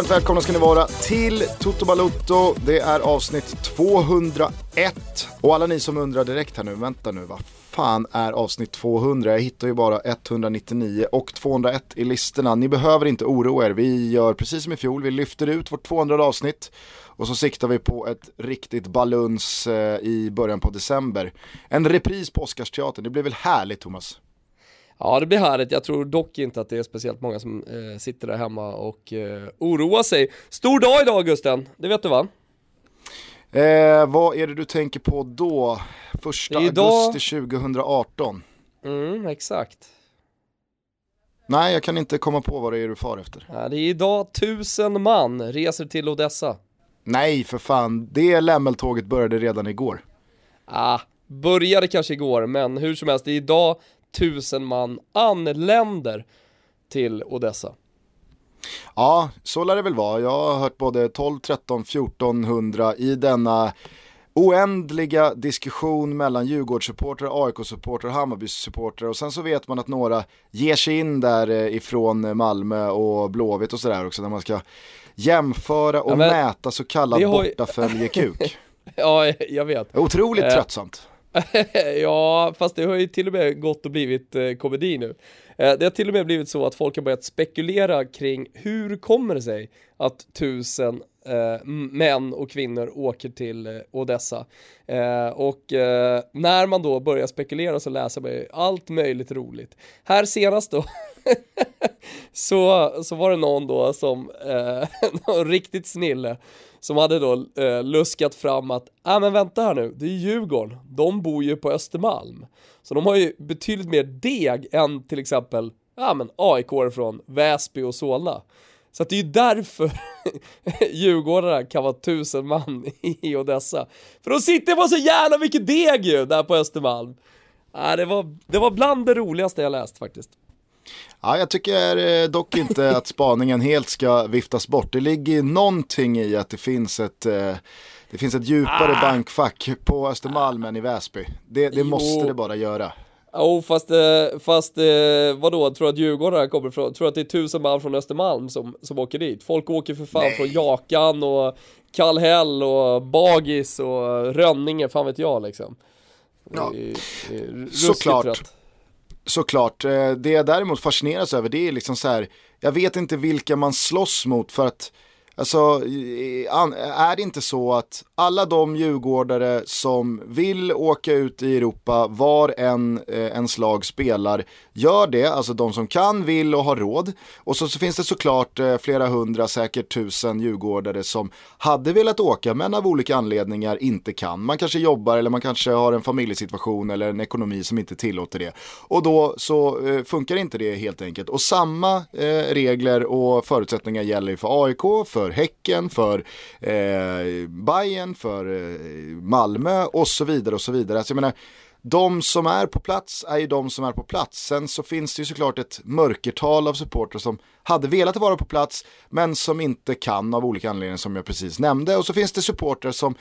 Varmt välkomna ska ni vara till Toto Balutto. Det är avsnitt 201. Och alla ni som undrar direkt här nu, vänta nu, vad fan är avsnitt 200? Jag hittar ju bara 199 och 201 i listorna. Ni behöver inte oroa er, vi gör precis som i fjol, vi lyfter ut vårt 200 avsnitt och så siktar vi på ett riktigt baluns eh, i början på december. En repris på Oscarsteatern, det blir väl härligt Thomas? Ja det blir härligt, jag tror dock inte att det är speciellt många som eh, sitter där hemma och eh, oroar sig. Stor dag idag Gusten, det vet du va? Eh, vad är det du tänker på då? Första Idag... augusti 2018? Mm, exakt. Nej, jag kan inte komma på vad det är du far efter. Ja, det är idag tusen man reser till Odessa. Nej, för fan. Det lämmeltåget började redan igår. Ah, började kanske igår, men hur som helst, det är idag tusen man anländer till Odessa. Ja, så lär det väl vara. Jag har hört både 12, 13, 1400 i denna oändliga diskussion mellan Djurgårdssupportrar, AIK-supportrar, Hammarby-supportrar och sen så vet man att några ger sig in där eh, ifrån Malmö och Blåvitt och sådär också när man ska jämföra och ja, mäta så kallad har... bortaföljekuk. ja, jag vet. Otroligt eh. tröttsamt. ja, fast det har ju till och med gått och blivit eh, komedi nu. Eh, det har till och med blivit så att folk har börjat spekulera kring hur kommer det sig att tusen eh, män och kvinnor åker till eh, Odessa. Eh, och eh, när man då börjar spekulera så läser man ju allt möjligt roligt. Här senast då så, så var det någon då som, eh, någon riktigt snille, som hade då eh, luskat fram att, ja ah, men vänta här nu, det är Djurgården, de bor ju på Östermalm. Så de har ju betydligt mer deg än till exempel, ja men AIK från Väsby och Solna. Så att det är ju därför Djurgårdarna kan vara tusen man i Odessa. För de sitter på så jävla mycket deg ju där på Östermalm. Ja, det, var, det var bland det roligaste jag läst faktiskt. Ja, jag tycker eh, dock inte att spaningen helt ska viftas bort. Det ligger någonting i att det finns ett, eh, det finns ett djupare ah. bankfack på Östermalm än i Väsby. Det, det måste det bara göra. Oh, fast, eh, fast vadå, tror du att Djurgården kommer ifrån? Tror du att det är tusen man från Östermalm som, som åker dit? Folk åker för fan Nej. från Jakan och Kallhäll och Bagis och Rönninge, fan vet jag liksom. Ja, såklart. Rätt. Såklart, eh, det jag däremot fascineras över det är liksom så här, jag vet inte vilka man slåss mot för att Alltså, är det inte så att alla de djurgårdare som vill åka ut i Europa, var en, eh, ens en slag spelar, gör det, alltså de som kan, vill och har råd. Och så, så finns det såklart eh, flera hundra, säkert tusen djurgårdare som hade velat åka men av olika anledningar inte kan. Man kanske jobbar eller man kanske har en familjesituation eller en ekonomi som inte tillåter det. Och då så eh, funkar inte det helt enkelt. Och samma eh, regler och förutsättningar gäller för AIK, för för Häcken, för eh, Bayern, för eh, Malmö och så vidare och så vidare. Alltså jag menar, de som är på plats är ju de som är på plats. Sen så finns det ju såklart ett mörkertal av supportrar som hade velat vara på plats men som inte kan av olika anledningar som jag precis nämnde. Och så finns det supportrar som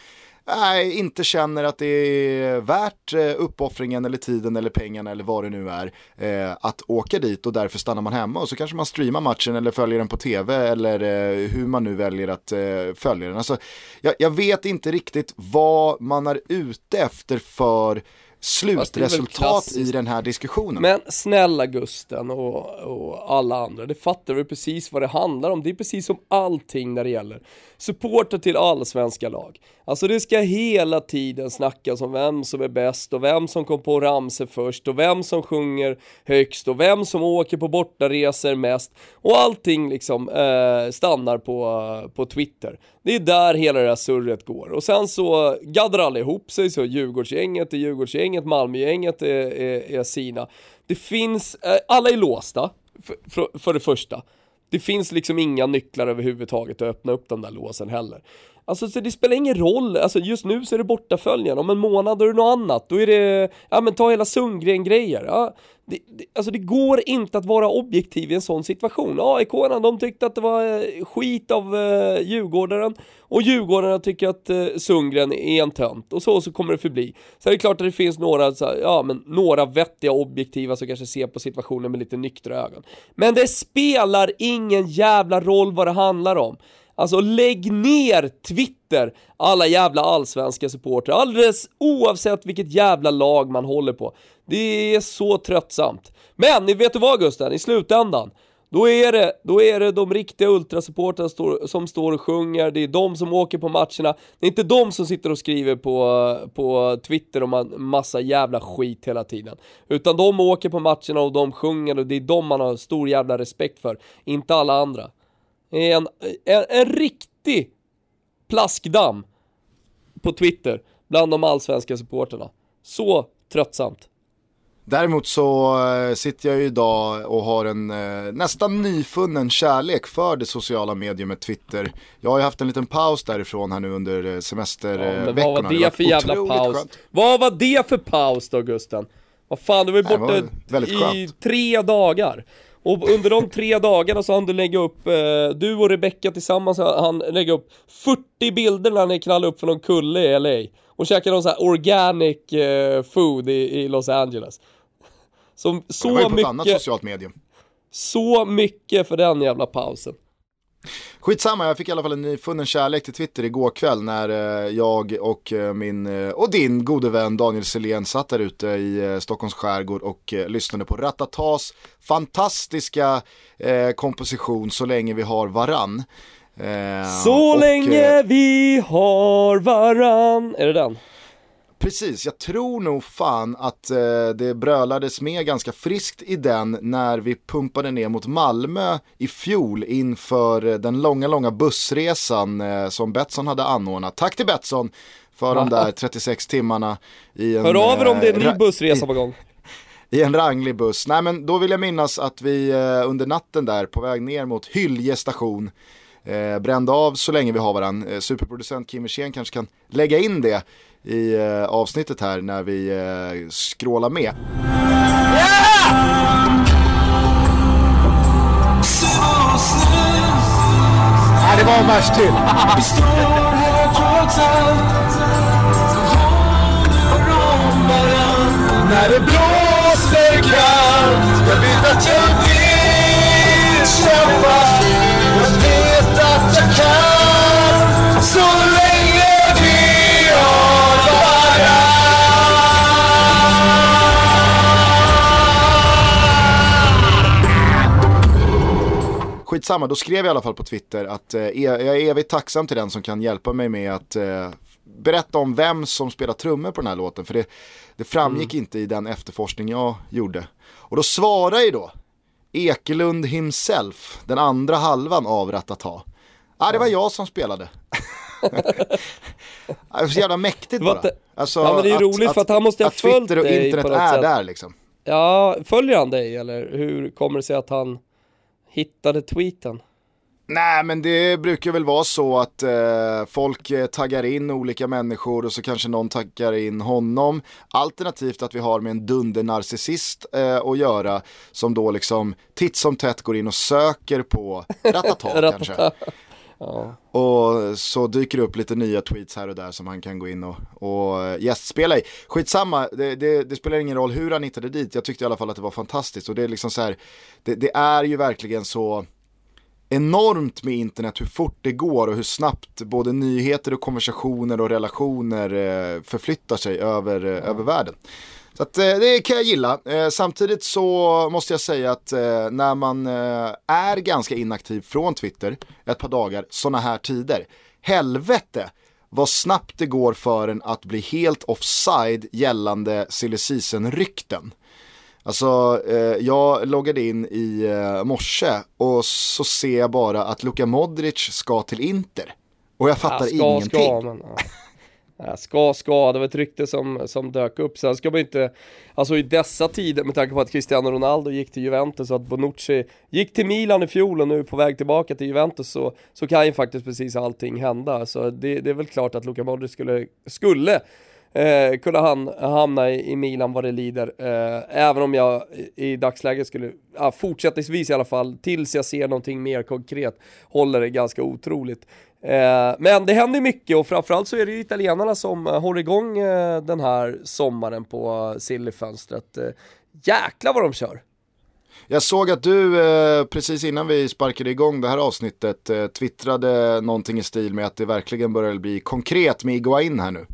nej, inte känner att det är värt eh, uppoffringen eller tiden eller pengarna eller vad det nu är eh, att åka dit och därför stannar man hemma och så kanske man streamar matchen eller följer den på tv eller eh, hur man nu väljer att eh, följa den. Alltså, jag, jag vet inte riktigt vad man är ute efter för slutresultat i den här diskussionen. Men snälla Gusten och, och alla andra, det fattar vi precis vad det handlar om. Det är precis som allting när det gäller supporter till allsvenska lag. Alltså det ska hela tiden snackas om vem som är bäst och vem som kom på ramser först och vem som sjunger högst och vem som åker på bortaresor mest och allting liksom eh, stannar på, på Twitter. Det är där hela det här surret går och sen så gaddar alla ihop sig så Djurgårdsgänget är Djurgårdsgänget, Malmögänget är, är, är sina. Det finns, eh, alla är låsta för, för, det första. Det finns liksom inga nycklar överhuvudtaget att öppna upp de där låsen heller. Alltså så det spelar ingen roll, alltså just nu så är det bortaföljen, om en månad är det något annat, då är det, ja men ta hela Sundgren-grejer. Ja, det, det, alltså det går inte att vara objektiv i en sån situation. aik de tyckte att det var eh, skit av eh, Djurgårdaren och Djurgårdarna tycker att eh, Sundgren är en tönt och så, så kommer det förbli. Så är det klart att det finns några, så, ja men några vettiga objektiva som kanske ser på situationen med lite nyktra ögon. Men det spelar ingen jävla roll vad det handlar om. Alltså lägg ner Twitter, alla jävla allsvenska supportrar, alldeles oavsett vilket jävla lag man håller på. Det är så tröttsamt. Men ni vet du vad Gusten, i slutändan, då är det, då är det de riktiga ultrasupportrarna som står och sjunger, det är de som åker på matcherna, det är inte de som sitter och skriver på, på Twitter om massa jävla skit hela tiden. Utan de åker på matcherna och de sjunger och det är de man har stor jävla respekt för, inte alla andra en, en, en riktig plaskdamm på Twitter bland de allsvenska supporterna. Så tröttsamt. Däremot så eh, sitter jag ju idag och har en eh, nästan nyfunnen kärlek för det sociala mediumet Twitter. Jag har ju haft en liten paus därifrån här nu under semesterveckorna. Ja, vad var det, det för jävla paus? Skönt. Vad var det för paus då Gusten? Vad fan, du var ju borta i tre dagar. Och under de tre dagarna så hann du lägga upp, eh, du och Rebecca tillsammans han lägga upp 40 bilder när ni knallade upp för någon kulle i LA. Och käkade någon sån här organic eh, food i, i, Los Angeles. Så, så det var ju på mycket, ett annat socialt medium. Så mycket för den jävla pausen. Skitsamma, jag fick i alla fall en nyfunnen kärlek till Twitter igår kväll när eh, jag och eh, min eh, och din gode vän Daniel Selén satt där ute i Stockholms skärgård och lyssnade på Ratatas fantastiska komposition Så länge vi har varann. Så och, länge vi har varann, är det den? Precis, jag tror nog fan att eh, det brölades med ganska friskt i den när vi pumpade ner mot Malmö i fjol inför eh, den långa, långa bussresan eh, som Betsson hade anordnat. Tack till Betsson för de där 36 timmarna i en... Hör av er om det är en ny eh, bussresa på gång. I en ranglig buss. Nej men då vill jag minnas att vi eh, under natten där på väg ner mot Hylje station eh, brände av så länge vi har varandra. Eh, superproducent Kim Wirsén kanske kan lägga in det i eh, avsnittet här när vi eh, skrålar med. Yeah! Nej, det var en vers till. När det blåser kallt, jag vet att jag vill kämpa. Skitsamma, då skrev jag i alla fall på Twitter att eh, jag är evigt tacksam till den som kan hjälpa mig med att eh, berätta om vem som spelar trummor på den här låten. För det, det framgick mm. inte i den efterforskning jag gjorde. Och då svarar ju då Ekelund himself, den andra halvan av Ratata. Ah, det var jag som spelade. det är så jävla mäktigt bara. Alltså, ja men det är att, roligt för att han måste ha följt dig på något sätt. Twitter och internet är där liksom. Ja, följer han dig eller hur kommer det sig att han hittade tweeten? Nej men det brukar väl vara så att eh, folk eh, taggar in olika människor och så kanske någon taggar in honom. Alternativt att vi har med en dunder-narcissist eh, att göra som då liksom titt som tätt går in och söker på Ratata kanske. Ja. Och så dyker det upp lite nya tweets här och där som han kan gå in och, och eh, gästspela i. Skitsamma, det, det, det, spelar ingen roll hur han hittade dit. Jag tyckte i alla fall att det var fantastiskt. Och det är liksom så här, det, det är ju verkligen så enormt med internet hur fort det går och hur snabbt både nyheter och konversationer och relationer eh, förflyttar sig över, eh, över världen. Så att, eh, det kan jag gilla. Samtidigt så måste jag säga att när man är ganska inaktiv från Twitter ett par dagar, sådana här tider, helvete vad snabbt det går för en att bli helt offside gällande silly rykten Alltså, eh, jag loggade in i eh, morse och så ser jag bara att Luka Modric ska till Inter. Och jag fattar ja, ska, ingenting. Ska, men, ja. Eh, ska, ska, det var ett rykte som, som dök upp. Sen ska man inte, alltså i dessa tider med tanke på att Cristiano Ronaldo gick till Juventus och att Bonucci gick till Milan i fjol och nu är på väg tillbaka till Juventus så, så kan ju faktiskt precis allting hända. Så det, det är väl klart att Luka Modric skulle, skulle eh, kunna han, hamna i, i, Milan vad det lider. Eh, även om jag i, i dagsläget skulle, ja, fortsättningsvis i alla fall, tills jag ser någonting mer konkret, håller det ganska otroligt. Eh, men det händer mycket och framförallt så är det ju italienarna som eh, håller igång eh, den här sommaren på Sillyfönstret. Eh, jäklar vad de kör! Jag såg att du eh, precis innan vi sparkade igång det här avsnittet eh, twittrade någonting i stil med att det verkligen börjar bli konkret med Iguain här nu.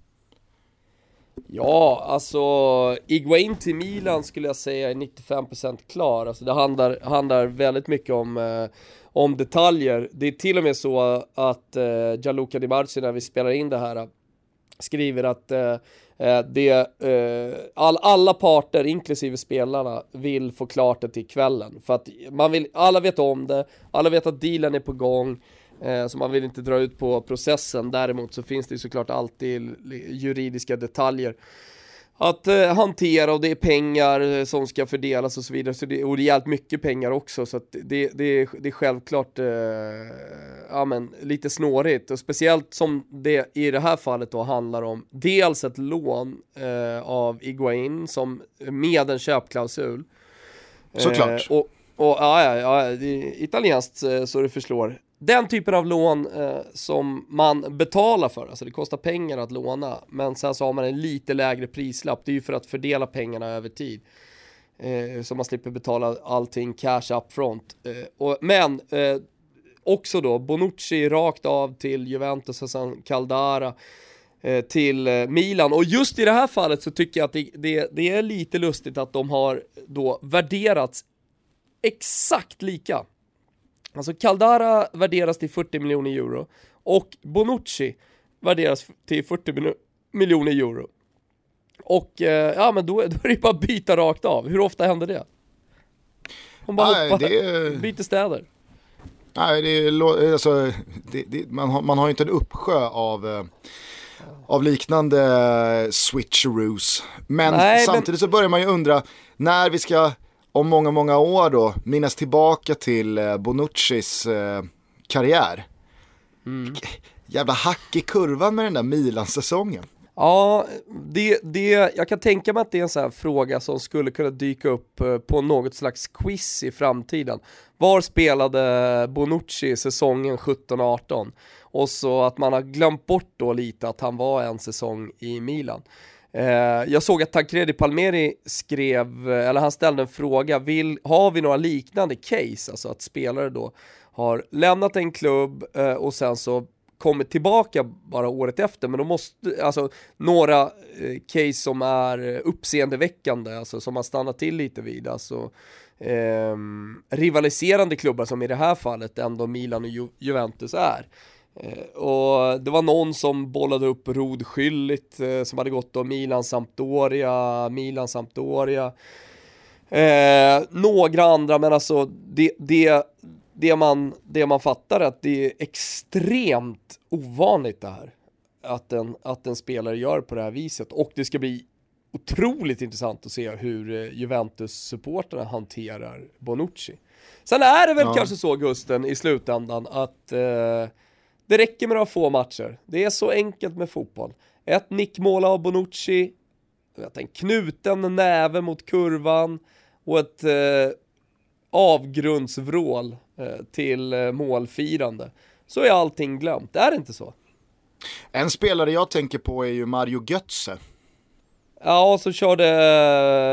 Ja, alltså Iguain till Milan skulle jag säga är 95% klar. Alltså det handlar, handlar väldigt mycket om, eh, om detaljer. Det är till och med så att eh, Gianluca Di Marci när vi spelar in det här skriver att eh, eh det, eh, all, alla parter, inklusive spelarna, vill få klart det till kvällen. För att man vill, alla vet om det, alla vet att dealen är på gång. Eh, så man vill inte dra ut på processen. Däremot så finns det såklart alltid juridiska detaljer att eh, hantera och det är pengar eh, som ska fördelas och så vidare. Så det, och rejält mycket pengar också så det, det, det är självklart eh, ja, men, lite snårigt. Och speciellt som det i det här fallet då handlar om dels ett lån eh, av Iguain som med en köpklausul. Såklart. och, och ja, ja, ja, italienskt eh, så det förslår den typen av lån eh, som man betalar för, alltså det kostar pengar att låna, men sen så har man en lite lägre prislapp, det är ju för att fördela pengarna över tid. Eh, så man slipper betala allting cash up front. Eh, och, men eh, också då Bonucci rakt av till Juventus och sen Caldara eh, till eh, Milan. Och just i det här fallet så tycker jag att det, det, det är lite lustigt att de har då värderats exakt lika. Alltså Caldara värderas till 40 miljoner euro och Bonucci värderas till 40 miljoner euro. Och eh, ja men då, då är det bara att byta rakt av. Hur ofta händer det? Hon bara Nej, hoppar, det... byter städer. Nej, det är, alltså, det, det, man, har, man har inte en uppsjö av, eh, av liknande switcheroos. Men Nej, samtidigt men... så börjar man ju undra när vi ska om många, många år då minnas tillbaka till eh, Bonuccis eh, karriär. Mm. Jävla hack i kurvan med den där Milan-säsongen. Ja, det, det, jag kan tänka mig att det är en sån här fråga som skulle kunna dyka upp eh, på något slags quiz i framtiden. Var spelade Bonucci säsongen 17-18? Och så att man har glömt bort då lite att han var en säsong i Milan. Eh, jag såg att Tancredi Palmeri skrev, eller han ställde en fråga, vill, har vi några liknande case? Alltså att spelare då har lämnat en klubb eh, och sen så kommit tillbaka bara året efter, men då måste, alltså några eh, case som är uppseendeväckande, alltså som man stannar till lite vid, alltså eh, rivaliserande klubbar som i det här fallet ändå Milan och Ju Juventus är. Eh, och det var någon som bollade upp Rod Schüllit eh, som hade gått då Milan Sampdoria, Milan Sampdoria. Eh, några andra, men alltså det, det, det, man, det man fattar är att det är extremt ovanligt det här. Att en, att en spelare gör på det här viset och det ska bli otroligt intressant att se hur eh, Juventus-supporterna hanterar Bonucci. Sen är det väl ja. kanske så Gusten i slutändan att eh, det räcker med några få matcher. Det är så enkelt med fotboll. Ett nickmål av Bonucci, en knuten näve mot kurvan och ett eh, avgrundsvrål eh, till eh, målfirande. Så är allting glömt, är det inte så? En spelare jag tänker på är ju Mario Götze. Ja, och så körde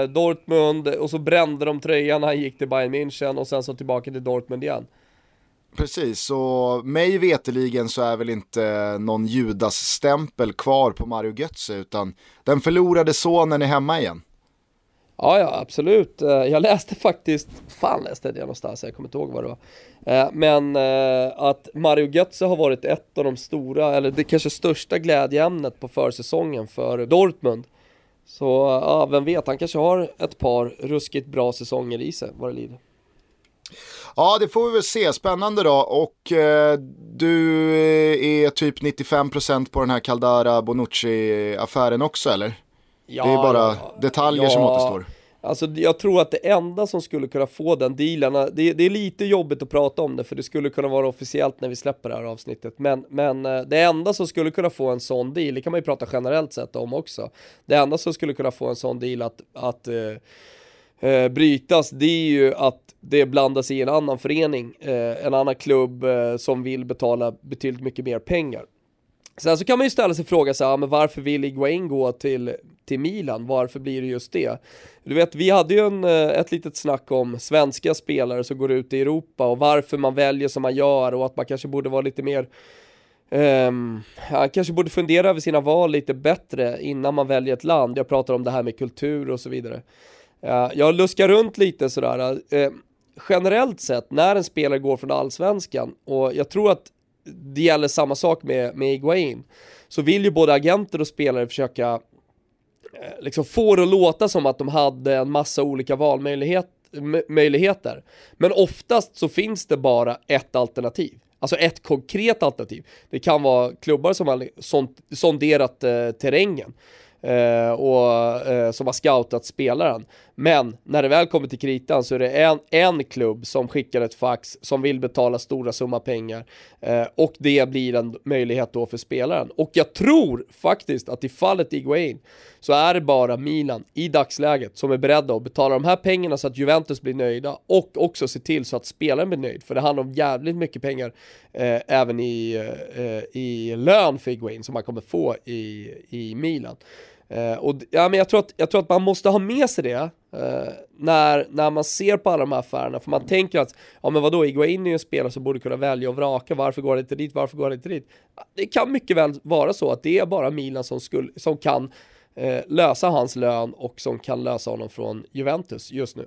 eh, Dortmund och så brände de tröjan, han gick till Bayern München och sen så tillbaka till Dortmund igen. Precis, och mig veteligen så är väl inte någon Judas-stämpel kvar på Mario Götze utan den förlorade sonen är hemma igen. Ja, ja, absolut. Eh, jag läste faktiskt, fan läste jag det någonstans, jag kommer inte ihåg vad det var. Eh, men eh, att Mario Götze har varit ett av de stora, eller det kanske största glädjeämnet på försäsongen för Dortmund. Så ja, vem vet, han kanske har ett par ruskigt bra säsonger i sig vad det lider. Ja, det får vi väl se. Spännande då. Och eh, du är typ 95% på den här Caldara Bonucci-affären också eller? Ja, det är bara detaljer ja, som återstår. Alltså jag tror att det enda som skulle kunna få den dealen, det, det, är lite jobbigt att prata om det för det skulle kunna vara officiellt när vi släpper det här avsnittet, men, men eh, det enda som skulle kunna få en sån deal, det kan man ju prata generellt sett om också, det enda som skulle kunna få en sån deal att, att eh, brytas, det är ju att det blandas i en annan förening, eh, en annan klubb eh, som vill betala betydligt mycket mer pengar. Sen så kan man ju ställa sig frågan så här, men varför vill Iguain gå till, till Milan? Varför blir det just det? Du vet, vi hade ju en, eh, ett litet snack om svenska spelare som går ut i Europa och varför man väljer som man gör och att man kanske borde vara lite mer ehm, Um, han kanske borde fundera över sina val lite bättre innan man väljer ett land. Jag pratar om det här med kultur och så vidare. Jag luskar runt lite sådär. Eh, generellt sett, när en spelare går från allsvenskan, och jag tror att det gäller samma sak med, med Iguain, så vill ju både agenter och spelare försöka eh, liksom få det att låta som att de hade en massa olika valmöjligheter. Men oftast så finns det bara ett alternativ. Alltså ett konkret alternativ. Det kan vara klubbar som har sonderat eh, terrängen eh, och eh, som har scoutat spelaren. Men när det väl kommer till kritan så är det en, en klubb som skickar ett fax som vill betala stora summa pengar eh, och det blir en möjlighet då för spelaren. Och jag tror faktiskt att i fallet Iguain så är det bara Milan i dagsläget som är beredda att betala de här pengarna så att Juventus blir nöjda och också se till så att spelaren blir nöjd. För det handlar om jävligt mycket pengar eh, även i, eh, i lön för Iguain som man kommer få i, i Milan. Eh, och ja, men jag, tror att, jag tror att man måste ha med sig det eh, när, när man ser på alla de här affärerna, för man tänker att, ja men vadå, Iguain är ju en spelare som borde kunna välja och vraka, varför går han inte dit, varför går han inte dit? Det kan mycket väl vara så att det är bara Milan som, skulle, som kan eh, lösa hans lön och som kan lösa honom från Juventus just nu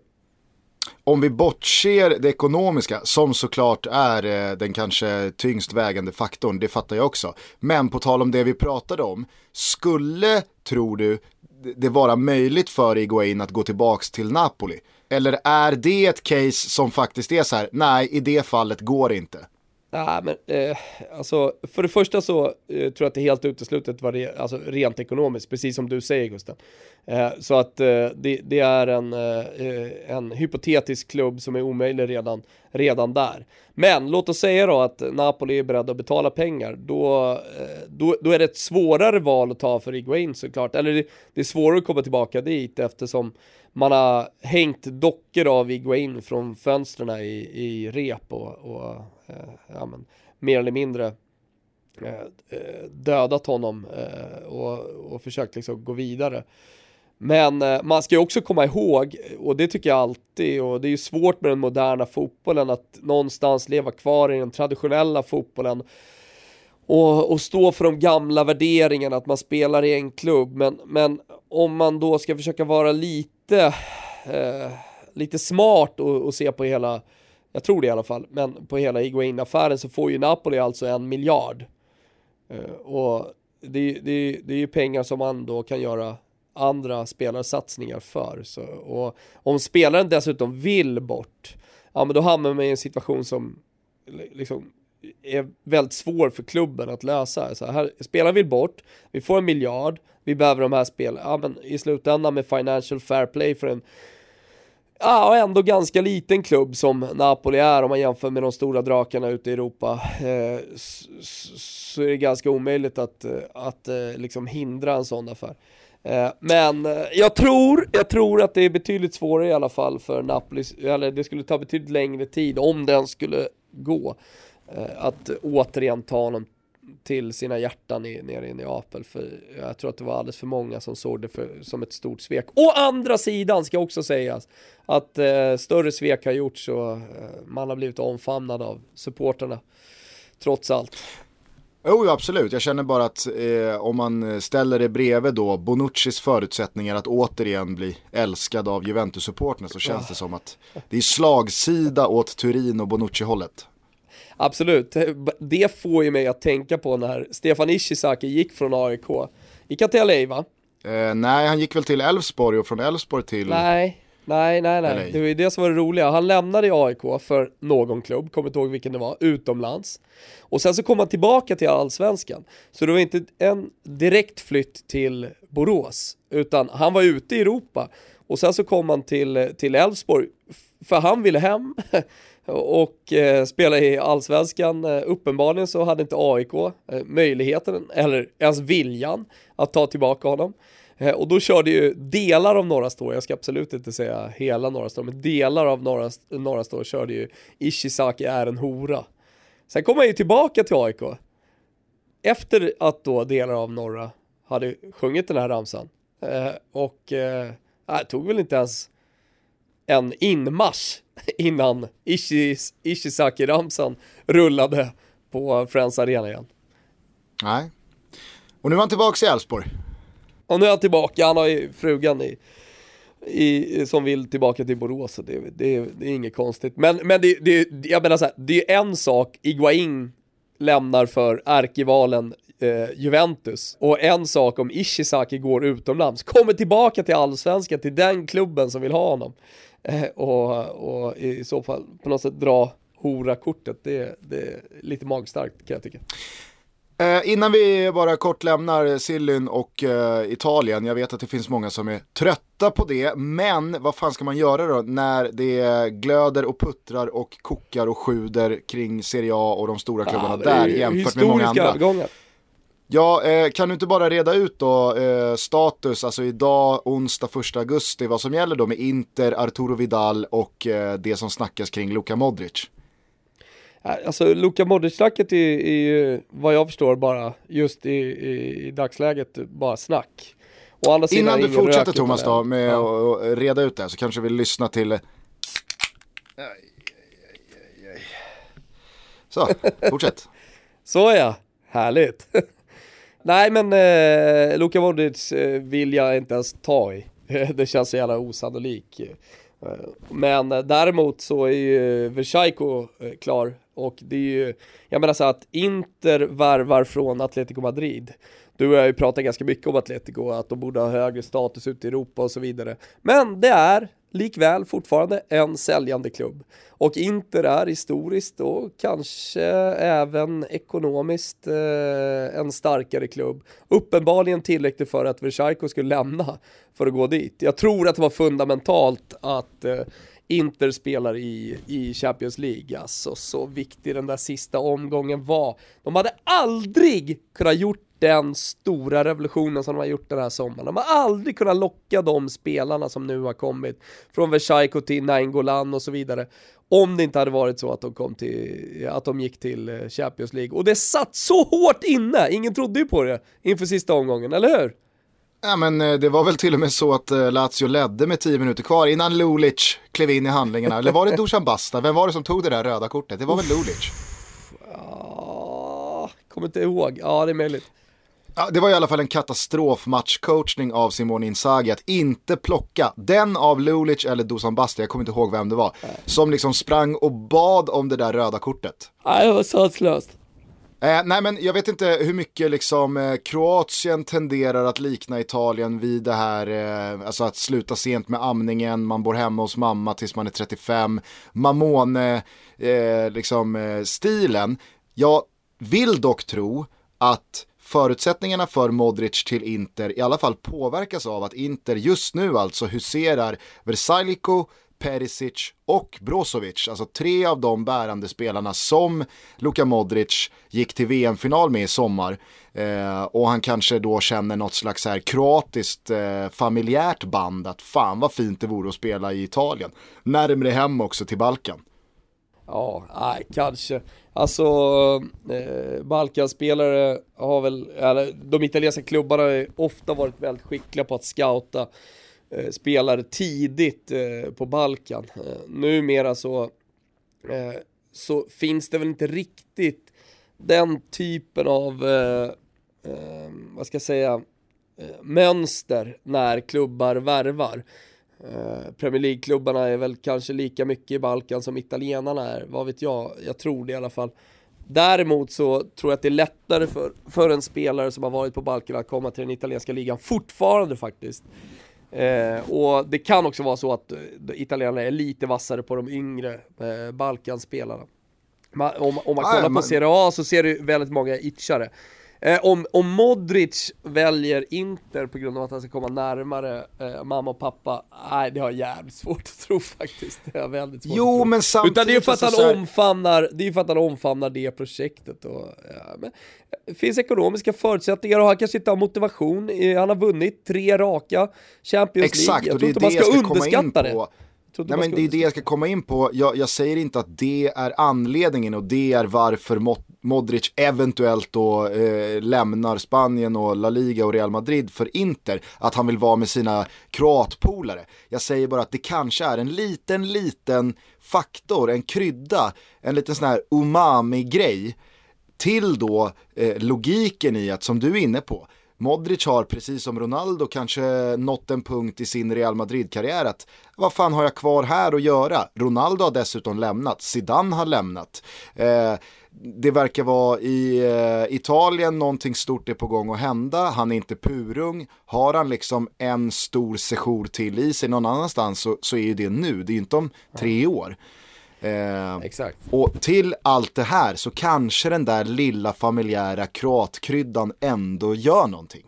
om vi bortser det ekonomiska, som såklart är eh, den kanske tyngst vägande faktorn, det fattar jag också. Men på tal om det vi pratade om, skulle, tror du, det vara möjligt för Iguain att gå tillbaks till Napoli? Eller är det ett case som faktiskt är så här, nej i det fallet går det inte? Nej, men eh, alltså för det första så eh, tror jag att det är helt uteslutet vad det, alltså, rent ekonomiskt, precis som du säger Gusten. Eh, så att eh, det, det, är en, eh, eh en hypotetisk klubb som är omöjlig redan, redan där. Men låt oss säga då att Napoli är beredda att betala pengar, då, eh, då, då är det ett svårare val att ta för Iguain såklart. Eller det, det är svårare att komma tillbaka dit eftersom man har hängt dockor av Iguain från fönstren i, i rep och, och eh, ja, men, mer eller mindre eh, dödat honom och, och försökt liksom gå vidare. Men eh, man ska ju också komma ihåg, och det tycker jag alltid, och det är ju svårt med den moderna fotbollen att någonstans leva kvar i den traditionella fotbollen och, och stå för de gamla värderingarna, att man spelar i en klubb. Men, men om man då ska försöka vara lite, eh, lite smart och, och, se på hela, jag tror det i alla fall, men på hela Iguain-affären så får ju Napoli alltså en miljard. Eh, och det, det, det är ju pengar som man då kan göra andra spelarsatsningar för. Så, och om spelaren dessutom vill bort, ja men då hamnar man i en situation som liksom är väldigt svår för klubben att lösa. Så här, spelaren vill bort, vi får en miljard, vi behöver de här spelen. Ja, men i slutändan med financial fair play för en Ja, ändå ganska liten klubb som Napoli är om man jämför med de stora drakarna ute i Europa. Eh, så är det ganska omöjligt att, eh, att eh, liksom hindra en sån affär. Eh, men eh, jag tror, jag tror att det är betydligt svårare i alla fall för Napoli, eller det skulle ta betydligt längre tid om den skulle gå. Eh, att återigen ta honom till sina hjärtan i, nere i Neapel. För jag tror att det var alldeles för många som såg det för, som ett stort svek. Å andra sidan ska också sägas att eh, större svek har gjorts och eh, man har blivit omfamnad av supporterna. Trots allt. Jo, absolut. Jag känner bara att eh, om man ställer det bredvid då Bonuccis förutsättningar att återigen bli älskad av Juventus-supporterna så känns det som att det är slagsida åt Turin och Bonucci-hållet. Absolut, det får ju mig att tänka på när Stefan Ishizaki gick från AIK. Gick han till LA va? Eh, nej, han gick väl till Elfsborg och från Elfsborg till... Nej, Nej, nej, nej. Det var ju det som var det roliga. Han lämnade AIK för någon klubb, kommer inte ihåg vilken det var, utomlands. Och sen så kom han tillbaka till allsvenskan. Så det var inte en direkt flytt till Borås, utan han var ute i Europa. Och sen så kom han till, till Elfsborg, för han ville hem. och eh, spela i allsvenskan. Eh, uppenbarligen så hade inte AIK eh, möjligheten, eller ens viljan, att ta tillbaka honom. Eh, och då körde ju delar av Norra Stå, jag ska absolut inte säga hela Norra Stå, men delar av Norra, norra Stå körde ju Ishizaki är en hora. Sen kom han ju tillbaka till AIK. Efter att då delar av Norra hade sjungit den här ramsan. Eh, och eh, äh, tog väl inte ens en inmarsch innan Ishis, Ishizaki-ramsan rullade på Friends Arena igen. Nej. Och nu är han tillbaka i Elfsborg. Och nu är han tillbaka, han har ju frugan i, i, som vill tillbaka till Borås. Det, det, det är inget konstigt. Men, men det, det, jag menar så här, det är en sak Iguain lämnar för arkivalen eh, Juventus och en sak om Ishizaki går utomlands, kommer tillbaka till allsvenskan, till den klubben som vill ha honom. Eh, och, och i så fall på något sätt dra hora-kortet, det, det är lite magstarkt kan jag tycka. Eh, innan vi bara kort lämnar Sillyn och eh, Italien, jag vet att det finns många som är trötta på det, men vad fan ska man göra då när det glöder och puttrar och kokar och sjuder kring Serie A och de stora klubbarna ja, där jämfört med många andra? Övergångar. Ja, eh, kan du inte bara reda ut då eh, status, alltså idag onsdag 1 augusti, vad som gäller då med Inter, Arturo Vidal och eh, det som snackas kring Luka Modric? Alltså Luka Modric-snacket är, ju vad jag förstår bara just i, i, i dagsläget bara snack. Innan du fortsätter Thomas då med ja. att reda ut det så kanske vi lyssnar till Så, fortsätt. Så ja, härligt. Nej men eh, Luka Modric eh, vill jag inte ens ta i. det känns så jävla osannolikt. Eh, men däremot så är ju Versaiko eh, klar och det är ju, jag menar så att Inter värvar från Atletico Madrid. Du och jag har ju pratat ganska mycket om Atletico, att de borde ha högre status ute i Europa och så vidare. Men det är likväl fortfarande en säljande klubb. Och Inter är historiskt och kanske även ekonomiskt eh, en starkare klubb. Uppenbarligen tillräckligt för att Versailles skulle lämna för att gå dit. Jag tror att det var fundamentalt att eh, Inter spelar i, i Champions League, alltså så viktig den där sista omgången var. De hade aldrig kunnat gjort den stora revolutionen som de har gjort den här sommaren. De har aldrig kunnat locka de spelarna som nu har kommit från Versailles till Nainggolan och så vidare. Om det inte hade varit så att de, kom till, att de gick till eh, Champions League. Och det satt så hårt inne, ingen trodde ju på det inför sista omgången, eller hur? Ja men eh, det var väl till och med så att eh, Lazio ledde med 10 minuter kvar innan Lulic klev in i handlingarna. Eller var det Dusan Basta? Vem var det som tog det där röda kortet? Det var väl Lulic? Ja, kommer inte ihåg. Ja, det är möjligt. Ja, det var i alla fall en katastrofmatchcoachning av Simone Inzaghi att inte plocka den av Lulic eller Dusan Basta, jag kommer inte ihåg vem det var, som liksom sprang och bad om det där röda kortet. Nej, det var sanslöst. Eh, nej men jag vet inte hur mycket liksom eh, Kroatien tenderar att likna Italien vid det här, eh, alltså att sluta sent med amningen, man bor hemma hos mamma tills man är 35, Mamone, eh, liksom eh, stilen. Jag vill dock tro att förutsättningarna för Modric till Inter i alla fall påverkas av att Inter just nu alltså huserar Versaillico, Perisic och Brozovic, alltså tre av de bärande spelarna som Luka Modric gick till VM-final med i sommar. Eh, och han kanske då känner något slags här kroatiskt eh, familjärt band att fan vad fint det vore att spela i Italien. Närmre hem också till Balkan. Ja, nej, kanske. Alltså, eh, Balkanspelare har väl, eller de italienska klubbarna har ofta varit väldigt skickliga på att scouta eh, spelare tidigt eh, på Balkan. Eh, numera så, eh, så finns det väl inte riktigt den typen av, eh, eh, vad ska jag säga, eh, mönster när klubbar värvar. Premier League-klubbarna är väl kanske lika mycket i Balkan som italienarna är, vad vet jag, jag tror det i alla fall. Däremot så tror jag att det är lättare för, för en spelare som har varit på Balkan att komma till den italienska ligan, fortfarande faktiskt. Eh, och det kan också vara så att eh, italienarna är lite vassare på de yngre eh, Balkanspelarna. Man, om, om, man kollar ah, på Serie A så ser du väldigt många itchare. Eh, om, om Modric väljer Inter på grund av att han ska komma närmare eh, mamma och pappa, nej det har jag jävligt svårt att tro faktiskt. Det har väldigt svårt Jo att tro. men samtidigt Utan det är för att han här... omfamnar, det är för att han omfamnar det projektet och, ja, men, det finns ekonomiska förutsättningar och han kanske inte har motivation. Han har vunnit tre raka Champions Exakt, League. Jag tror inte man ska underskatta det. Nej, men det är det jag ska komma in på. Jag, jag, säger inte att det är anledningen och det är varför Modric eventuellt då eh, lämnar Spanien och La Liga och Real Madrid för Inter. Att han vill vara med sina kroatpolare. Jag säger bara att det kanske är en liten, liten faktor, en krydda, en liten sån här umami-grej till då eh, logiken i att, som du är inne på, Modric har precis som Ronaldo kanske nått en punkt i sin Real Madrid-karriär att vad fan har jag kvar här att göra? Ronaldo har dessutom lämnat, Zidane har lämnat. Eh, det verkar vara i eh, Italien någonting stort är på gång att hända, han är inte purung. Har han liksom en stor sejour till i sig någon annanstans så, så är ju det nu, det är ju inte om tre år. Eh, Exakt. Och till allt det här så kanske den där lilla familjära kroatkryddan ändå gör någonting.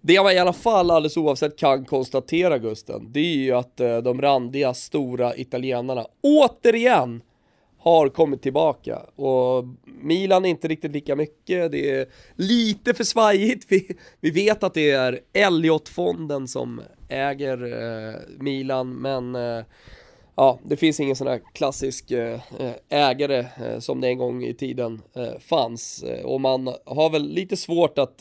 Det man i alla fall alldeles oavsett kan konstatera Gusten, det är ju att eh, de randiga stora italienarna återigen har kommit tillbaka och Milan är inte riktigt lika mycket, det är lite för svajigt. Vi, vi vet att det är Elliot-fonden som äger eh, Milan, men eh, ja, det finns ingen sån här klassisk eh, eh, ägare eh, som det en gång i tiden fanns och man har väl lite svårt att,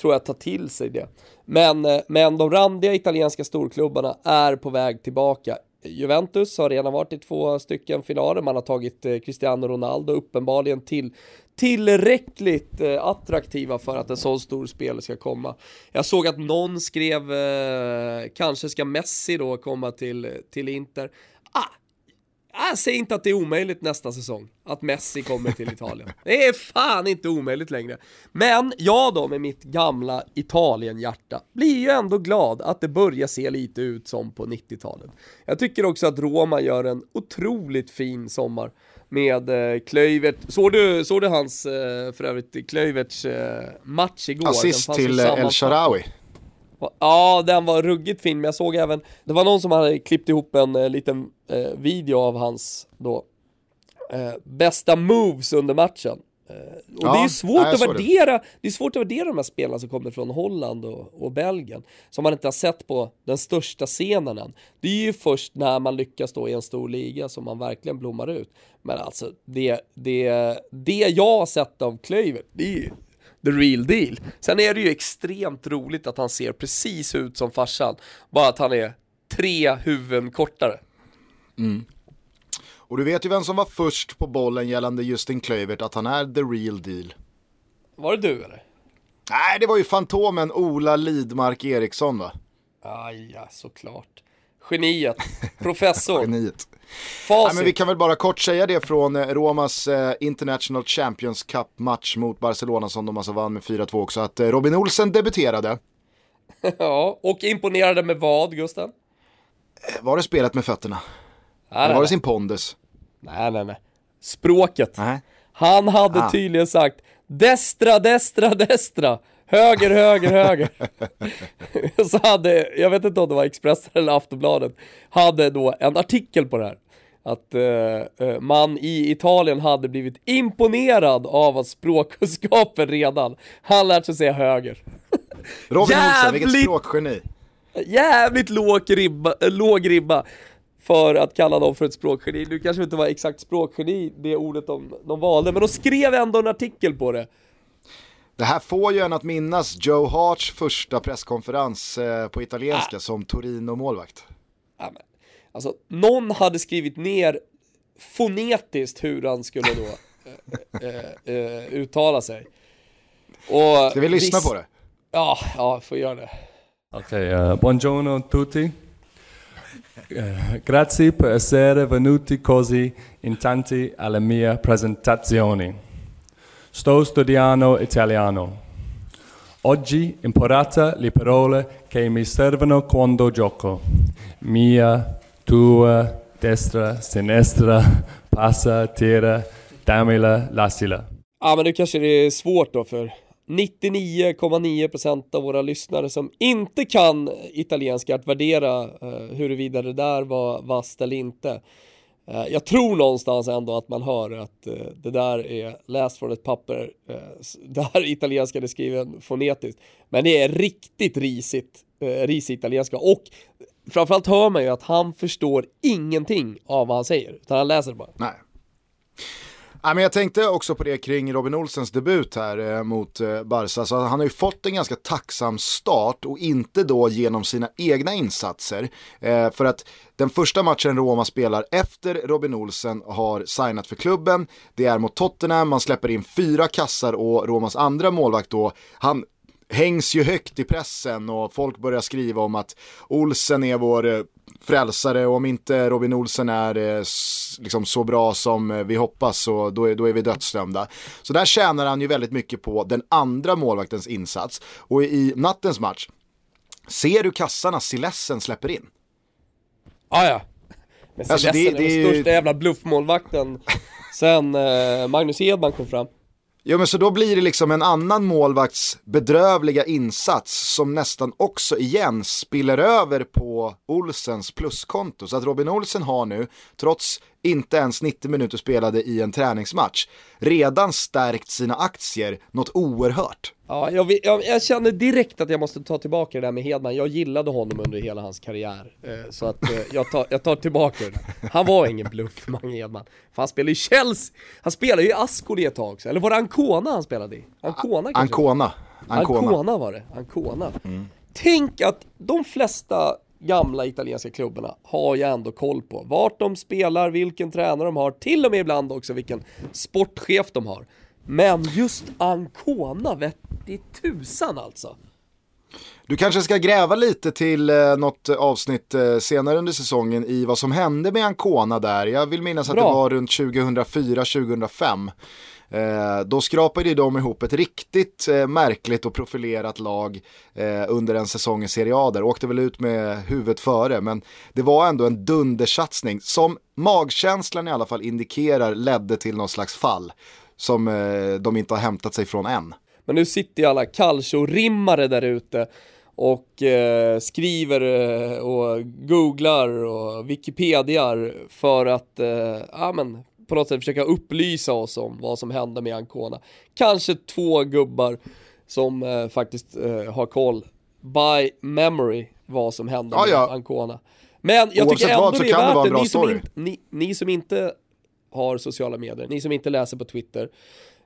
tror jag, ta till sig det. Men, men de randiga italienska storklubbarna är på väg tillbaka. Juventus har redan varit i två stycken finaler, man har tagit Cristiano Ronaldo uppenbarligen till tillräckligt eh, attraktiva för att en sån stor spelare ska komma. Jag såg att någon skrev, eh, kanske ska Messi då komma till, till Inter. Ah, jag säger inte att det är omöjligt nästa säsong, att Messi kommer till Italien. Det är fan inte omöjligt längre. Men jag då med mitt gamla Italien-hjärta blir ju ändå glad att det börjar se lite ut som på 90-talet. Jag tycker också att Roma gör en otroligt fin sommar med eh, Klöivert. Såg du, såg du hans, eh, för övrigt, Klöiverts eh, match igår? Assist till El Sharawi. Ja, den var ruggigt fin, men jag såg även, det var någon som hade klippt ihop en eh, liten eh, video av hans då, eh, bästa moves under matchen. Och ja, det är svårt nej, att värdera, det. det. är svårt att värdera de här spelarna som kommer från Holland och, och, Belgien, som man inte har sett på den största scenen än. Det är ju först när man lyckas då i en stor liga som man verkligen blommar ut. Men alltså, det, det, det jag har sett av Klöivert, det är ju the real deal. Sen är det ju extremt roligt att han ser precis ut som farsan, bara att han är tre huvuden kortare. Mm. Och du vet ju vem som var först på bollen gällande Justin Kluivert, att han är the real deal. Var det du eller? Nej, det var ju Fantomen Ola Lidmark Eriksson va? Aj, ja, såklart. Geniet, professor. Geniet. Nej, men vi kan väl bara kort säga det från eh, Romas eh, International Champions Cup-match mot Barcelona som de alltså vann med 4-2 också, att eh, Robin Olsen debuterade. ja, och imponerade med vad, Gusten? Eh, var det spelet med fötterna? Nej, Eller var det sin pondus? Nej, nej, nej. Språket. Nej. Han hade ah. tydligen sagt Destra, destra, destra. Höger, höger, höger. så hade, jag vet inte om det var Expressen eller Aftonbladet, hade då en artikel på det här. Att uh, man i Italien hade blivit imponerad av att språkkunskapen redan, han lärt sig säga höger. Robin Olsen, vilket språkgeni. Jävligt låg ribba, låg ribba för att kalla dem för ett språkgeni. Nu kanske inte var exakt språkgeni, det ordet de, de valde, men de skrev ändå en artikel på det. Det här får ju en att minnas Joe Harts första presskonferens eh, på italienska ah. som Torino-målvakt. Ah, alltså, någon hade skrivit ner fonetiskt hur han skulle då eh, eh, eh, uttala sig. Och Ska vi lyssna på det? Ja, ja, får göra det. Okej, okay, uh, buongiorno tutti. Uh, grazie per essere venuti così in tanti alla mia presentazione. Sto studiando italiano. Oggi imparata le parole che mi servono quando gioco. Mia, tua, destra, sinistra, passa, tira, dammela, lassila. Ja men nu kanske det är svårt då för 99,9% av våra lyssnare som inte kan italienska att värdera eh, huruvida det där var vasst eller inte. Eh, jag tror någonstans ändå att man hör att eh, det där är läst från ett papper eh, där italienska är skriven fonetiskt. Men det är riktigt risigt, eh, risig italienska och framförallt hör man ju att han förstår ingenting av vad han säger, utan han läser bara. Nej. Ja, men jag tänkte också på det kring Robin Olsens debut här eh, mot eh, Barca. Så han har ju fått en ganska tacksam start och inte då genom sina egna insatser. Eh, för att den första matchen Roma spelar efter Robin Olsen har signat för klubben. Det är mot Tottenham, man släpper in fyra kassar och Romas andra målvakt då, han hängs ju högt i pressen och folk börjar skriva om att Olsen är vår eh, frälsare och om inte Robin Olsen är eh, liksom så bra som eh, vi hoppas så då är, då är vi dödsdömda. Så där tjänar han ju väldigt mycket på den andra målvaktens insats. Och i nattens match, ser du kassarna Silessen släpper in? Ah, ja, Men Silessen alltså det, det är den största jävla bluffmålvakten sen eh, Magnus Edman kom fram. Jo men så då blir det liksom en annan målvakts bedrövliga insats som nästan också igen spiller över på Olsens pluskonto. Så att Robin Olsen har nu, trots inte ens 90 minuter spelade i en träningsmatch, redan stärkt sina aktier något oerhört. Ja, jag, jag, jag, känner direkt att jag måste ta tillbaka det där med Hedman. Jag gillade honom under hela hans karriär. Eh, så att eh, jag, tar, jag tar tillbaka det där. Han var ingen bluff, Mange Hedman. För han spelade i Chelsea, han spelade ju i Ascoli ett tag Eller var det Ancona han spelade i? Ancona kanske? Ancona. Ancona, Ancona var det, Ancona. Mm. Tänk att de flesta gamla italienska klubbarna har ju ändå koll på vart de spelar, vilken tränare de har, till och med ibland också vilken sportchef de har. Men just Ancona, vette tusan alltså. Du kanske ska gräva lite till eh, något avsnitt eh, senare under säsongen i vad som hände med Ancona där. Jag vill minnas Bra. att det var runt 2004-2005. Eh, då skrapade de ihop ett riktigt eh, märkligt och profilerat lag eh, under en säsong i Serie A där. Åkte väl ut med huvudet före, men det var ändå en dundersatsning som magkänslan i alla fall indikerar ledde till någon slags fall som eh, de inte har hämtat sig från än. Men nu sitter ju alla calcio-rimmare där ute och eh, skriver eh, och googlar och wikipediar för att, eh, men på något sätt försöka upplysa oss om vad som hände med Ancona. Kanske två gubbar som eh, faktiskt eh, har koll by memory vad som hände ja, med ja. Ancona. Men jag Oavsett tycker ändå det är värt det, ni som, in, ni, ni som inte har sociala medier, ni som inte läser på Twitter.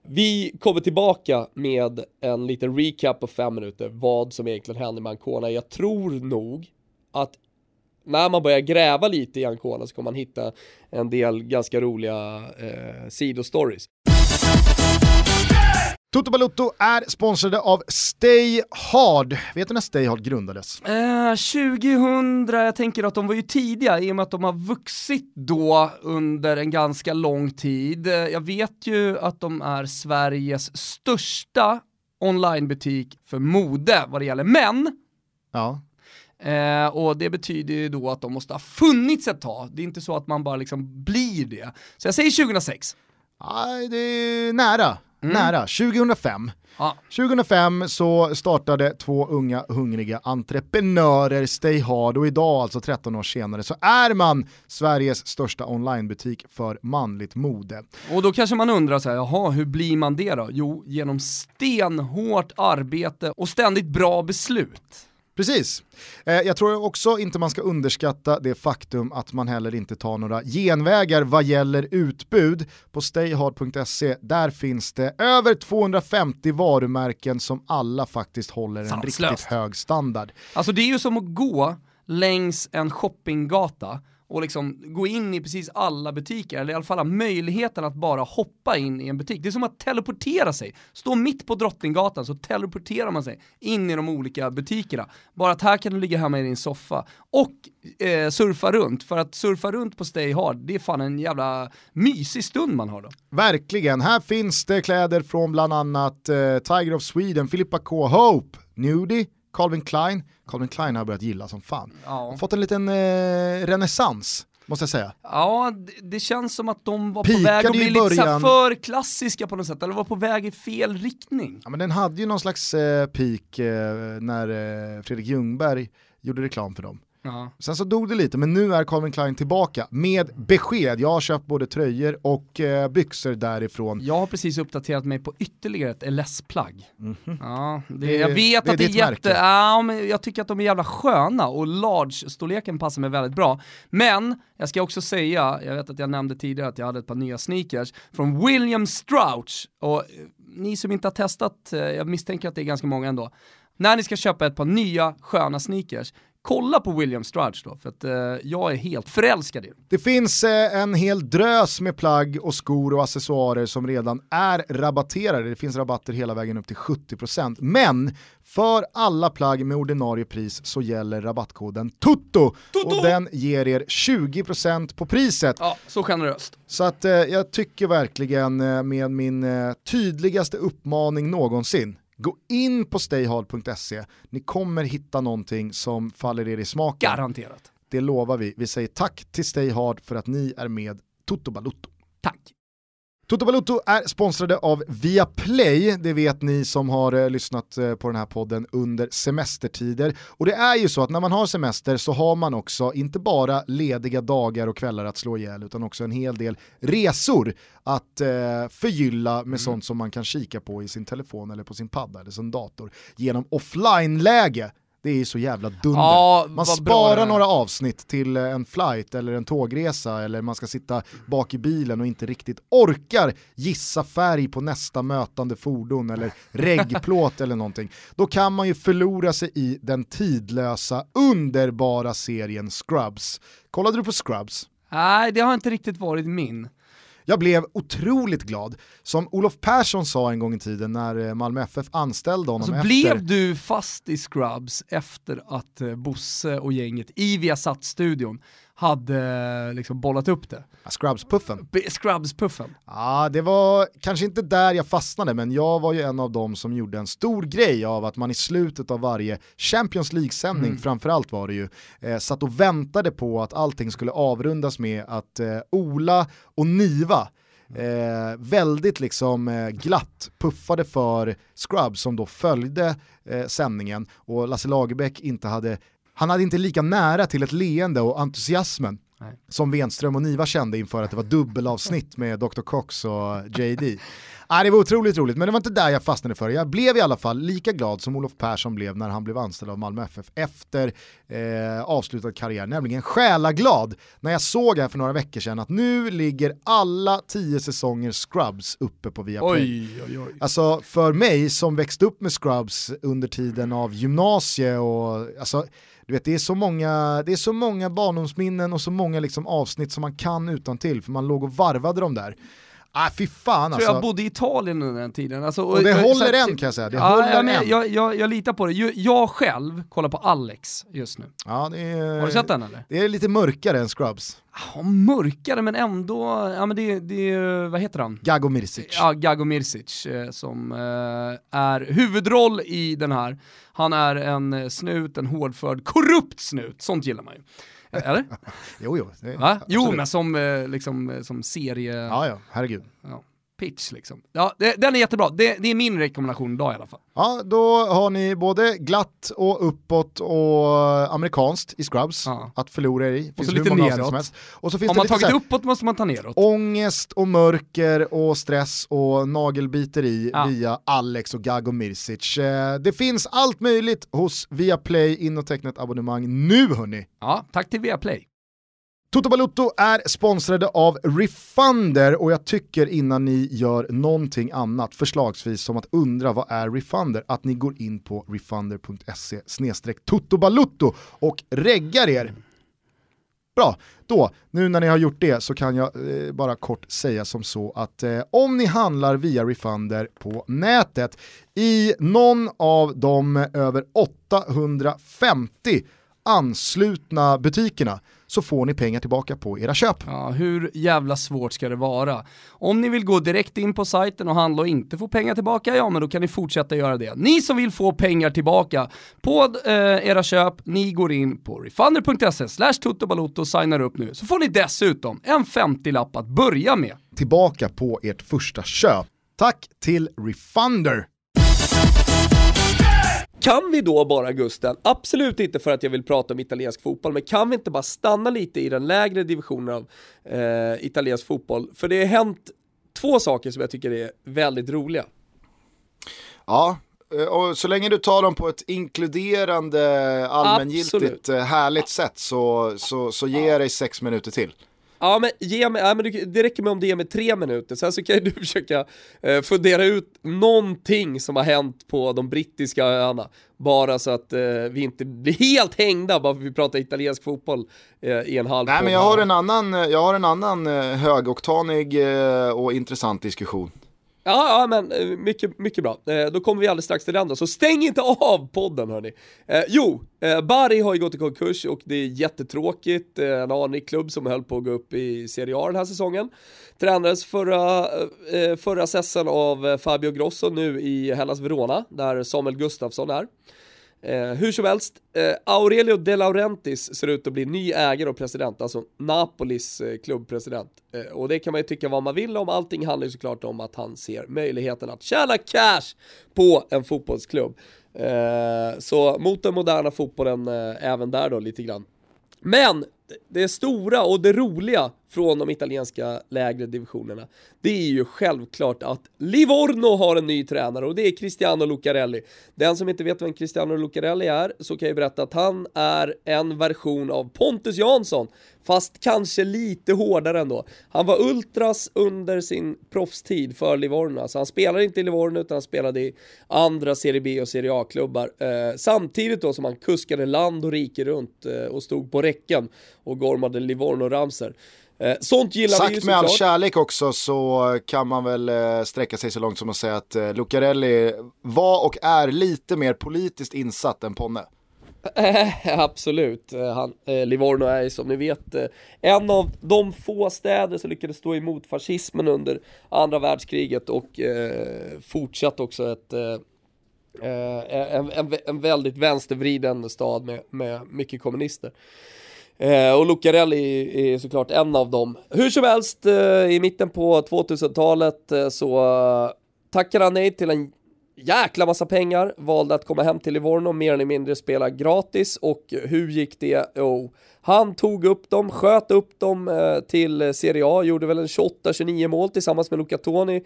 Vi kommer tillbaka med en liten recap på fem minuter, vad som egentligen hände med Ancona. Jag tror nog att när man börjar gräva lite i Ancona så kommer man hitta en del ganska roliga eh, sidostories. Toto Balutto är sponsrade av Stay Hard. Vet du när Stay Hard grundades? Eh, 2000, jag tänker att de var ju tidiga i och med att de har vuxit då under en ganska lång tid. Eh, jag vet ju att de är Sveriges största onlinebutik för mode vad det gäller män. Ja. Eh, och det betyder ju då att de måste ha funnits ett tag. Det är inte så att man bara liksom blir det. Så jag säger 2006. Nej, det är nära. Mm. Nära. 2005. Ja. 2005 så startade två unga hungriga entreprenörer Stay Hard och idag, alltså 13 år senare, så är man Sveriges största onlinebutik för manligt mode. Och då kanske man undrar så här, jaha, hur blir man det då? Jo, genom stenhårt arbete och ständigt bra beslut. Precis. Eh, jag tror också inte man ska underskatta det faktum att man heller inte tar några genvägar vad gäller utbud. På stayhard.se, där finns det över 250 varumärken som alla faktiskt håller en Sanslöst. riktigt hög standard. Alltså det är ju som att gå längs en shoppinggata och liksom gå in i precis alla butiker, eller i alla fall ha möjligheten att bara hoppa in i en butik. Det är som att teleportera sig. Stå mitt på Drottninggatan så teleporterar man sig in i de olika butikerna. Bara att här kan du ligga hemma i din soffa och eh, surfa runt, för att surfa runt på Stay Hard, det är fan en jävla mysig stund man har då. Verkligen, här finns det kläder från bland annat eh, Tiger of Sweden, Filippa K. Hope, Nudie, Calvin Klein. Calvin Klein har börjat gilla som fan. Ja. Fått en liten eh, renässans måste jag säga. Ja, det, det, känns som att de var Pikade på väg att bli lite för klassiska på något sätt, eller var på väg i fel riktning. Ja men den hade ju någon slags eh, peak eh, när eh, Fredrik Ljungberg gjorde reklam för dem. Ja. Sen så dog det lite, men nu är Calvin Klein tillbaka med besked. Jag har köpt både tröjor och eh, byxor därifrån. Jag har precis uppdaterat mig på ytterligare ett LS-plagg. Mm -hmm. ja, det, det, jag vet det, att det är, är jätte, ja, men jag tycker att de är jävla sköna och large-storleken passar mig väldigt bra. Men, jag ska också säga, jag vet att jag nämnde tidigare att jag hade ett par nya sneakers från William Strouch. Och eh, ni som inte har testat, eh, jag misstänker att det är ganska många ändå, när ni ska köpa ett par nya sköna sneakers, kolla på William Strudge då, för att eh, jag är helt förälskad i dem. Det finns eh, en hel drös med plagg och skor och accessoarer som redan är rabatterade. Det finns rabatter hela vägen upp till 70%. Men för alla plagg med ordinarie pris så gäller rabattkoden TUTTO, Tutto! och den ger er 20% på priset. Ja, så generöst. Så att eh, jag tycker verkligen eh, med min eh, tydligaste uppmaning någonsin, Gå in på stayhard.se, ni kommer hitta någonting som faller er i smaken. Garanterat. Det lovar vi. Vi säger tack till Stayhard för att ni är med Toto Balutto. Tack. Toto Balutto är sponsrade av Viaplay, det vet ni som har eh, lyssnat eh, på den här podden under semestertider. Och det är ju så att när man har semester så har man också inte bara lediga dagar och kvällar att slå ihjäl utan också en hel del resor att eh, förgylla med mm. sånt som man kan kika på i sin telefon eller på sin padda eller sin dator genom offline-läge det är så jävla dunder. Ja, man sparar några avsnitt till eh, en flight eller en tågresa eller man ska sitta bak i bilen och inte riktigt orkar gissa färg på nästa mötande fordon eller reggplåt eller någonting. Då kan man ju förlora sig i den tidlösa, underbara serien Scrubs. Kollade du på Scrubs? Nej, det har inte riktigt varit min. Jag blev otroligt glad. Som Olof Persson sa en gång i tiden när eh, Malmö FF anställde honom Så efter... blev du fast i Scrubs efter att eh, Bosse och gänget i Viasat-studion hade liksom bollat upp det. Scrubs-puffen. Scrubs-puffen. Ja, det var kanske inte där jag fastnade, men jag var ju en av dem som gjorde en stor grej av att man i slutet av varje Champions League-sändning, mm. framförallt var det ju, eh, satt och väntade på att allting skulle avrundas med att eh, Ola och Niva Eh, väldigt liksom eh, glatt puffade för Scrubs som då följde eh, sändningen och Lasse Lagerbäck inte hade han hade inte lika nära till ett leende och entusiasmen Nej. som Wenström och Niva kände inför att det var dubbelavsnitt med Dr. Cox och JD. Ah, det var otroligt roligt, men det var inte där jag fastnade för. Jag blev i alla fall lika glad som Olof Persson blev när han blev anställd av Malmö FF efter eh, avslutad karriär, nämligen själaglad när jag såg här för några veckor sedan att nu ligger alla tio säsonger Scrubs uppe på Viaplay. Oj, oj, oj. Alltså för mig som växte upp med Scrubs under tiden av gymnasie och alltså du vet, det är så många, det är så många barndomsminnen och så många liksom avsnitt som man kan utan till för man låg och varvade dem där. Ah, fy fan alltså. jag bodde i Italien under den tiden. Alltså, och, och, det håller än kan jag säga, det ja, håller ja, men, jag, jag, jag, litar på det. Jag själv kollar på Alex just nu. Ja, är, Har du sett den eller? Det är lite mörkare än Scrubs. Ja, mörkare men ändå, ja men det, det vad heter han? Gago Mirsic. Ja, Gago Mirsic eh, som eh, är huvudroll i den här. Han är en snut, en hårdförd, korrupt snut, sånt gillar man ju. Eller? jo, jo. Det, jo, men som, eh, liksom, eh, som serie... Ja, ja, herregud. Ja pitch liksom. Ja, det, den är jättebra. Det, det, är min rekommendation idag i alla fall. Ja, då har ni både glatt och uppåt och amerikanskt i Scrubs ja. att förlora i. Finns och så lite neråt. Och så finns Om man tagit uppåt måste man ta neråt. Ångest och mörker och stress och nagelbiteri ja. via Alex och Gago Mirsic. Eh, det finns allt möjligt hos Viaplay. In och teckna ett abonnemang nu hörni. Ja, tack till Viaplay. Toto Balutto är sponsrade av Refunder och jag tycker innan ni gör någonting annat, förslagsvis som att undra vad är Refunder, att ni går in på refunder.se snedstreck och reggar er. Bra, då, nu när ni har gjort det så kan jag eh, bara kort säga som så att eh, om ni handlar via Refunder på nätet i någon av de över 850 anslutna butikerna så får ni pengar tillbaka på era köp. Ja, hur jävla svårt ska det vara? Om ni vill gå direkt in på sajten och handla och inte få pengar tillbaka, ja men då kan ni fortsätta göra det. Ni som vill få pengar tillbaka på eh, era köp, ni går in på refunder.se slash och signar upp nu, så får ni dessutom en 50-lapp att börja med. Tillbaka på ert första köp. Tack till Refunder! Kan vi då bara Gusten, absolut inte för att jag vill prata om italiensk fotboll, men kan vi inte bara stanna lite i den lägre divisionen av eh, italiensk fotboll? För det har hänt två saker som jag tycker är väldigt roliga. Ja, eh, och så länge du tar dem på ett inkluderande, allmängiltigt, Absolut. Eh, härligt sätt så, så, så ger jag dig sex minuter till. Ja men, ge mig, ja, men det räcker med om det ger mig tre minuter, sen så kan du försöka eh, fundera ut någonting som har hänt på de brittiska öarna. Bara så att eh, vi inte blir helt hängda bara för att vi pratar italiensk fotboll eh, i en halv Nej men jag har en annan, jag har en annan eh, högoktanig eh, och intressant diskussion. Ja, ja men eh, mycket, mycket bra. Eh, då kommer vi alldeles strax till den då, så stäng inte av podden hörni. Eh, jo, eh, Bari har ju gått i konkurs och det är jättetråkigt. Eh, en anrik klubb som höll på att gå upp i Serie A den här säsongen. Tränades förra, eh, eh förra sessen av Fabio Grosso nu i Hellas Verona, där Samuel Gustafsson är. Eh, hur som helst, eh, Aurelio De Laurentiis ser ut att bli ny ägare och president, alltså Napolis eh, klubbpresident. Eh, och det kan man ju tycka vad man vill om, allting handlar ju såklart om att han ser möjligheten att tjäna cash på en fotbollsklubb. Eh, så mot den moderna fotbollen eh, även där då lite grann. Men det stora och det roliga från de italienska lägre divisionerna, det är ju självklart att Livorno har en ny tränare och det är Cristiano Lucarelli. Den som inte vet vem Cristiano Lucarelli är, så kan jag berätta att han är en version av Pontus Jansson, fast kanske lite hårdare ändå. Han var ultras under sin proffstid för Livorno, alltså han spelade inte i Livorno utan han spelade i andra Serie B och Serie A-klubbar. Eh, samtidigt då som han kuskade land och rike runt eh, och stod på räcken och gormade Livorno-ramser. Eh, sånt gillar Sagt vi ju med all kärlek också så kan man väl eh, sträcka sig så långt som att säga att eh, Lucarelli var och är lite mer politiskt insatt än Ponne. Absolut, Han, eh, Livorno är som ni vet eh, en av de få städer som lyckades stå emot fascismen under andra världskriget och eh, fortsatt också ett en, en, en väldigt vänstervriden stad med, med mycket kommunister. Eh, och Lucarelli är såklart en av dem. Hur som helst, eh, i mitten på 2000-talet eh, så eh, tackade han nej till en jäkla massa pengar, valde att komma hem till Livorno, mer eller mindre spela gratis och hur gick det? Jo, han tog upp dem, sköt upp dem eh, till Serie A, gjorde väl en 28-29 mål tillsammans med Luca Toni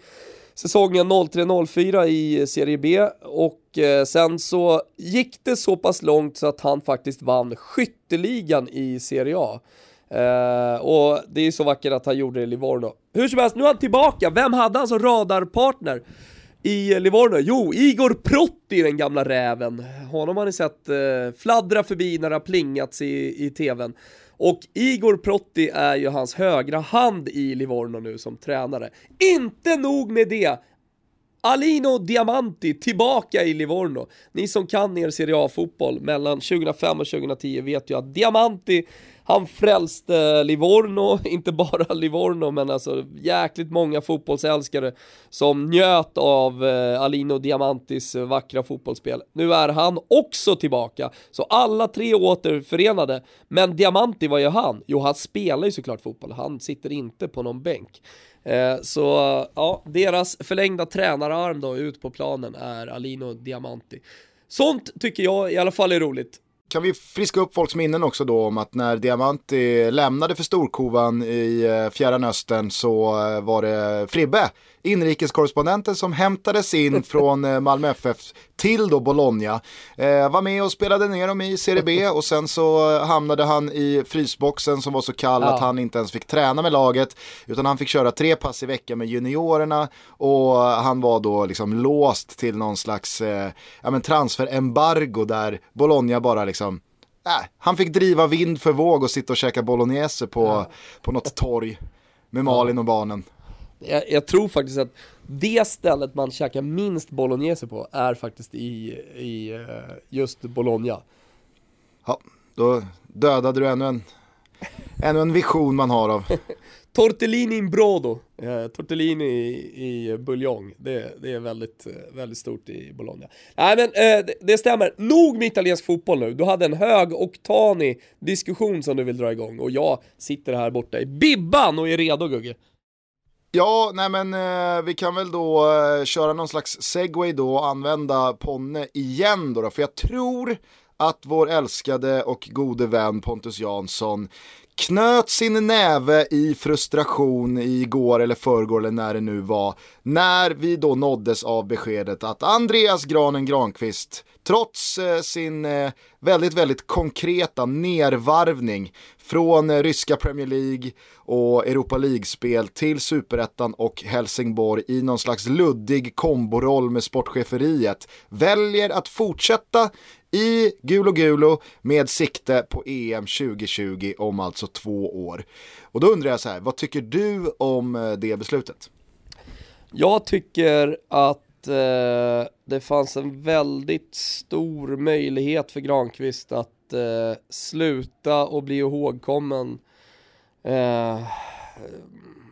säsongen 03-04 i eh, Serie B och eh, sen så gick det så pass långt så att han faktiskt vann skytteligan i Serie A. Uh, och det är ju så vackert att han gjorde det i Livorno. Hur som helst, nu är han tillbaka. Vem hade han som radarpartner i eh, Livorno? Jo, Igor Protti, den gamla räven. Honom har ni sett uh, fladdra förbi när det har plingats i, i tvn. Och Igor Protti är ju hans högra hand i Livorno nu som tränare. Inte nog med det! Alino Diamanti tillbaka i Livorno. Ni som kan er Serie A-fotboll mellan 2005 och 2010 vet ju att Diamanti han frälste Livorno, inte bara Livorno men alltså jäkligt många fotbollsälskare som njöt av eh, Alino Diamantis eh, vackra fotbollsspel. Nu är han också tillbaka, så alla tre återförenade. Men Diamanti, vad gör han? Jo, han spelar ju såklart fotboll, han sitter inte på någon bänk. Eh, så ja, deras förlängda tränararm då ut på planen är Alino Diamanti. Sånt tycker jag i alla fall är roligt kan vi friska upp folks minnen också då om att när Diamanti lämnade för storkovan i eh, Fjärran Östern så eh, var det Fribbe, inrikeskorrespondenten som hämtades in från eh, Malmö FF till då Bologna. Eh, var med och spelade ner dem i Serie B och sen så hamnade han i frysboxen som var så kall ja. att han inte ens fick träna med laget utan han fick köra tre pass i veckan med juniorerna och han var då liksom låst till någon slags eh, ja, men transferembargo där Bologna bara liksom äh, han fick driva vind för våg och sitta och käka bolognese på, ja. på något torg med Malin och barnen. Jag, jag, tror faktiskt att det stället man käkar minst bolognese på är faktiskt i, i eh, just Bologna. Ja, då dödade du ännu en, ännu en vision man har av. Tortellini in brodo, eh, tortellini i, i buljong, det, det är väldigt, eh, väldigt stort i Bologna. Nej men eh, det, det, stämmer, nog med italiensk fotboll nu. Du hade en hög oktanig diskussion som du vill dra igång och jag sitter här borta i bibban och är redo Gugge. Ja, nej men eh, vi kan väl då eh, köra någon slags segway då och använda Ponne igen då, då, för jag tror att vår älskade och gode vän Pontus Jansson knöt sin näve i frustration igår eller förrgår eller när det nu var, när vi då nåddes av beskedet att Andreas Granen Granqvist, trots eh, sin eh, väldigt, väldigt konkreta nervarvning från eh, ryska Premier League och Europa League-spel till superettan och Helsingborg i någon slags luddig komboroll med sportcheferiet, väljer att fortsätta i Gulo Gulo med sikte på EM 2020 om alltså två år. Och då undrar jag så här, vad tycker du om eh, det beslutet? Jag tycker att eh, det fanns en väldigt stor möjlighet för Granqvist att eh, sluta och bli ihågkommen eh,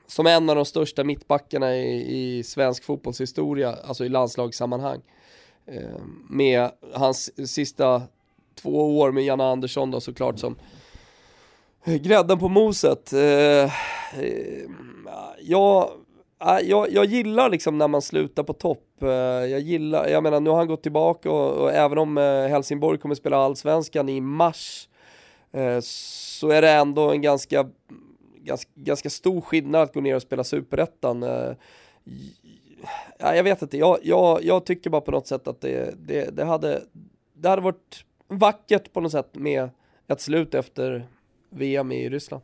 som en av de största mittbackarna i, i svensk fotbollshistoria, alltså i landslagssammanhang. Eh, med hans sista två år med Janne Andersson då såklart som grädden på moset. Eh, eh, jag, Ah, jag, jag gillar liksom när man slutar på topp. Eh, jag gillar, jag menar nu har han gått tillbaka och, och även om eh, Helsingborg kommer spela allsvenskan i mars eh, så är det ändå en ganska, ganska, ganska stor skillnad att gå ner och spela superettan ja, jag vet inte, jag, jag, jag tycker bara på något sätt att det, det, det, hade, det hade varit vackert på något sätt med ett slut efter VM i Ryssland.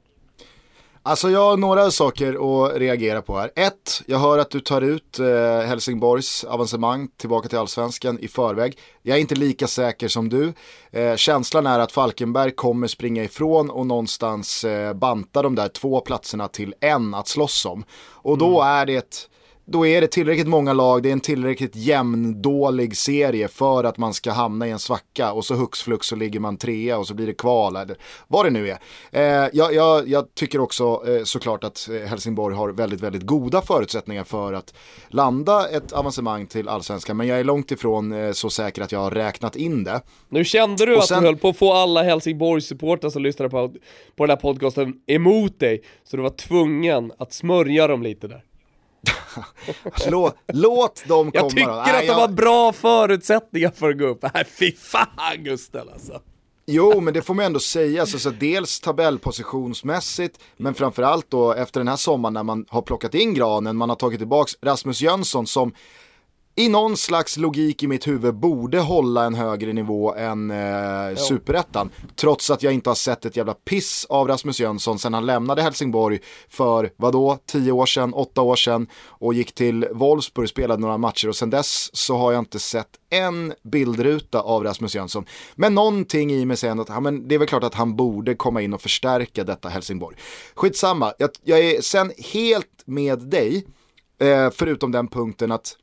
Alltså jag har några saker att reagera på här. Ett, jag hör att du tar ut eh, Helsingborgs avancemang tillbaka till allsvenskan i förväg. Jag är inte lika säker som du. Eh, känslan är att Falkenberg kommer springa ifrån och någonstans eh, banta de där två platserna till en att slåss om. Och då mm. är det då är det tillräckligt många lag, det är en tillräckligt jämndålig serie för att man ska hamna i en svacka och så hux flux så ligger man trea och så blir det kval eller vad det nu är. Eh, jag, jag, jag, tycker också eh, såklart att eh, Helsingborg har väldigt, väldigt goda förutsättningar för att landa ett avancemang till allsvenskan men jag är långt ifrån eh, så säker att jag har räknat in det. Nu kände du och att sen... du höll på att få alla Helsingborgs-supportrar som lyssnade på, på den här podcasten emot dig så du var tvungen att smörja dem lite där. låt, låt dem komma Jag tycker då. att Nej, de har bra förutsättningar för att gå upp. Nej fy fan Gusten alltså. Jo, men det får man ändå säga. Så, så dels tabellpositionsmässigt, men framförallt då efter den här sommaren när man har plockat in granen, man har tagit tillbaka Rasmus Jönsson som i någon slags logik i mitt huvud borde hålla en högre nivå än eh, superettan. Trots att jag inte har sett ett jävla piss av Rasmus Jönsson sen han lämnade Helsingborg för, vadå, tio år sedan, åtta år sedan och gick till Wolfsburg, spelade några matcher och sen dess så har jag inte sett en bildruta av Rasmus Jönsson. Men någonting i mig säger att ja, men det är väl klart att han borde komma in och förstärka detta Helsingborg. Skitsamma, jag, jag är sen helt med dig, eh, förutom den punkten att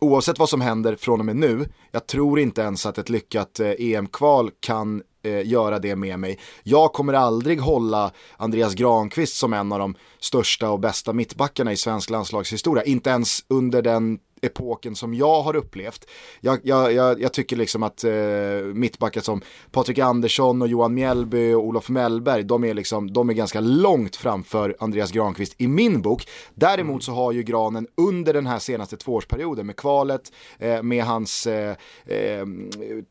oavsett vad som händer från och med nu, jag tror inte ens att ett lyckat eh, EM-kval kan eh, göra det med mig. Jag kommer aldrig hålla Andreas Granqvist som en av de största och bästa mittbackarna i svensk landslagshistoria, inte ens under den epoken som jag har upplevt. Jag, jag, jag, jag tycker liksom att eh, mittbackar som Patrik Andersson och Johan Mjällby och Olof Mellberg, de är, liksom, de är ganska långt framför Andreas Granqvist i min bok. Däremot så har ju Granen under den här senaste tvåårsperioden med kvalet, eh, med hans eh, eh,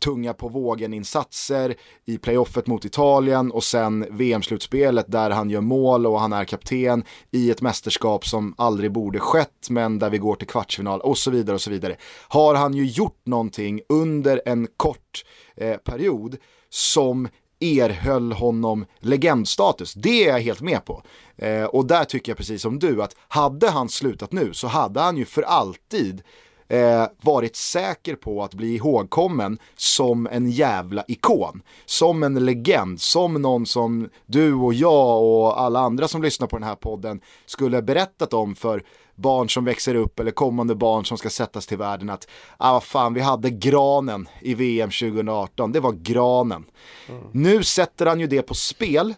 tunga på vågen-insatser i playoffet mot Italien och sen VM-slutspelet där han gör mål och han är kapten i ett mästerskap som aldrig borde skett men där vi går till kvartsfinal och och så vidare och så vidare. Har han ju gjort någonting under en kort eh, period som erhöll honom legendstatus. Det är jag helt med på. Eh, och där tycker jag precis som du att hade han slutat nu så hade han ju för alltid eh, varit säker på att bli ihågkommen som en jävla ikon. Som en legend, som någon som du och jag och alla andra som lyssnar på den här podden skulle berättat om för barn som växer upp eller kommande barn som ska sättas till världen att ah, vad fan, vi hade granen i VM 2018, det var granen. Mm. Nu sätter han ju det på spel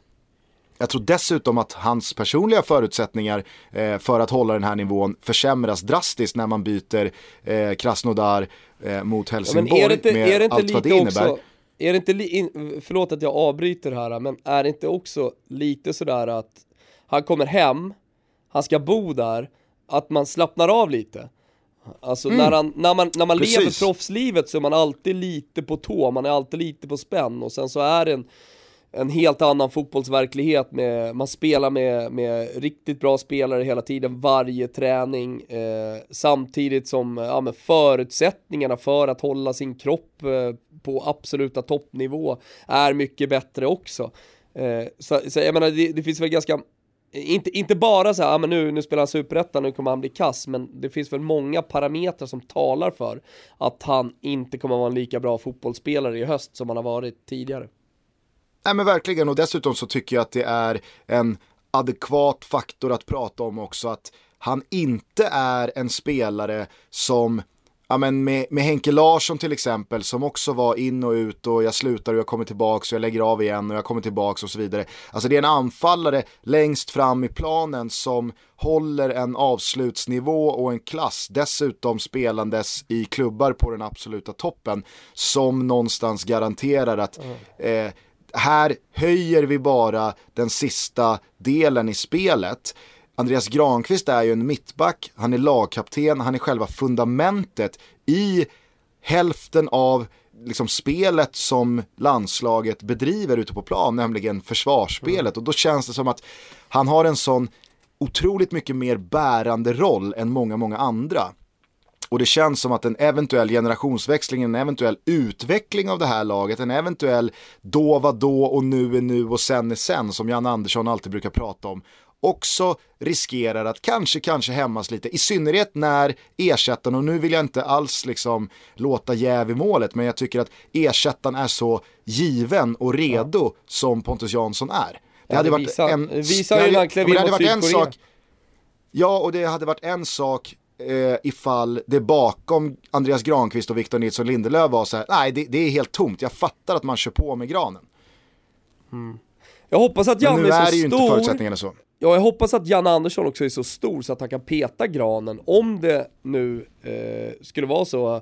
jag tror dessutom att hans personliga förutsättningar eh, för att hålla den här nivån försämras drastiskt när man byter eh, Krasnodar eh, mot Helsingborg ja, det inte, med allt vad det innebär. Också, är det inte, in, förlåt att jag avbryter här, men är det inte också lite sådär att han kommer hem, han ska bo där, att man slappnar av lite? Alltså mm. när, han, när man, när man lever proffslivet så är man alltid lite på tå, man är alltid lite på spänn och sen så är det en en helt annan fotbollsverklighet med, man spelar med, med riktigt bra spelare hela tiden, varje träning, eh, samtidigt som ja, förutsättningarna för att hålla sin kropp eh, på absoluta toppnivå är mycket bättre också. Eh, så, så, jag menar, det, det, finns väl ganska, inte, inte bara så här, ah, men nu, nu spelar han superettan, nu kommer han bli kass, men det finns väl många parametrar som talar för att han inte kommer vara en lika bra fotbollsspelare i höst som han har varit tidigare. Nej men verkligen och dessutom så tycker jag att det är en adekvat faktor att prata om också att han inte är en spelare som Ja, men med, med Henke Larsson till exempel som också var in och ut och jag slutar och jag kommer tillbaka och jag lägger av igen och jag kommer tillbaka och så vidare. Alltså det är en anfallare längst fram i planen som håller en avslutsnivå och en klass, dessutom spelandes i klubbar på den absoluta toppen som någonstans garanterar att mm. eh, här höjer vi bara den sista delen i spelet. Andreas Granqvist är ju en mittback, han är lagkapten, han är själva fundamentet i hälften av liksom spelet som landslaget bedriver ute på plan, nämligen försvarsspelet. Och då känns det som att han har en sån otroligt mycket mer bärande roll än många, många andra. Och det känns som att en eventuell generationsväxling, en eventuell utveckling av det här laget, en eventuell då var då och nu är nu och sen är sen som Jan Andersson alltid brukar prata om också riskerar att kanske, kanske hämmas lite. I synnerhet när ersättaren, och nu vill jag inte alls liksom låta jäv i målet, men jag tycker att ersättaren är så given och redo ja. som Pontus Jansson är. Det hade varit en... Visar ju när han varit en sak, Ja, och det hade varit en sak eh, ifall det bakom Andreas Granqvist och Victor Nilsson Lindelöf var så här, nej det, det, är helt tomt, jag fattar att man kör på med granen. Mm. Jag hoppas att Janne är, är så ju stor. Inte förutsättningen så. Ja, jag hoppas att Janne Andersson också är så stor så att han kan peta granen om det nu eh, skulle vara så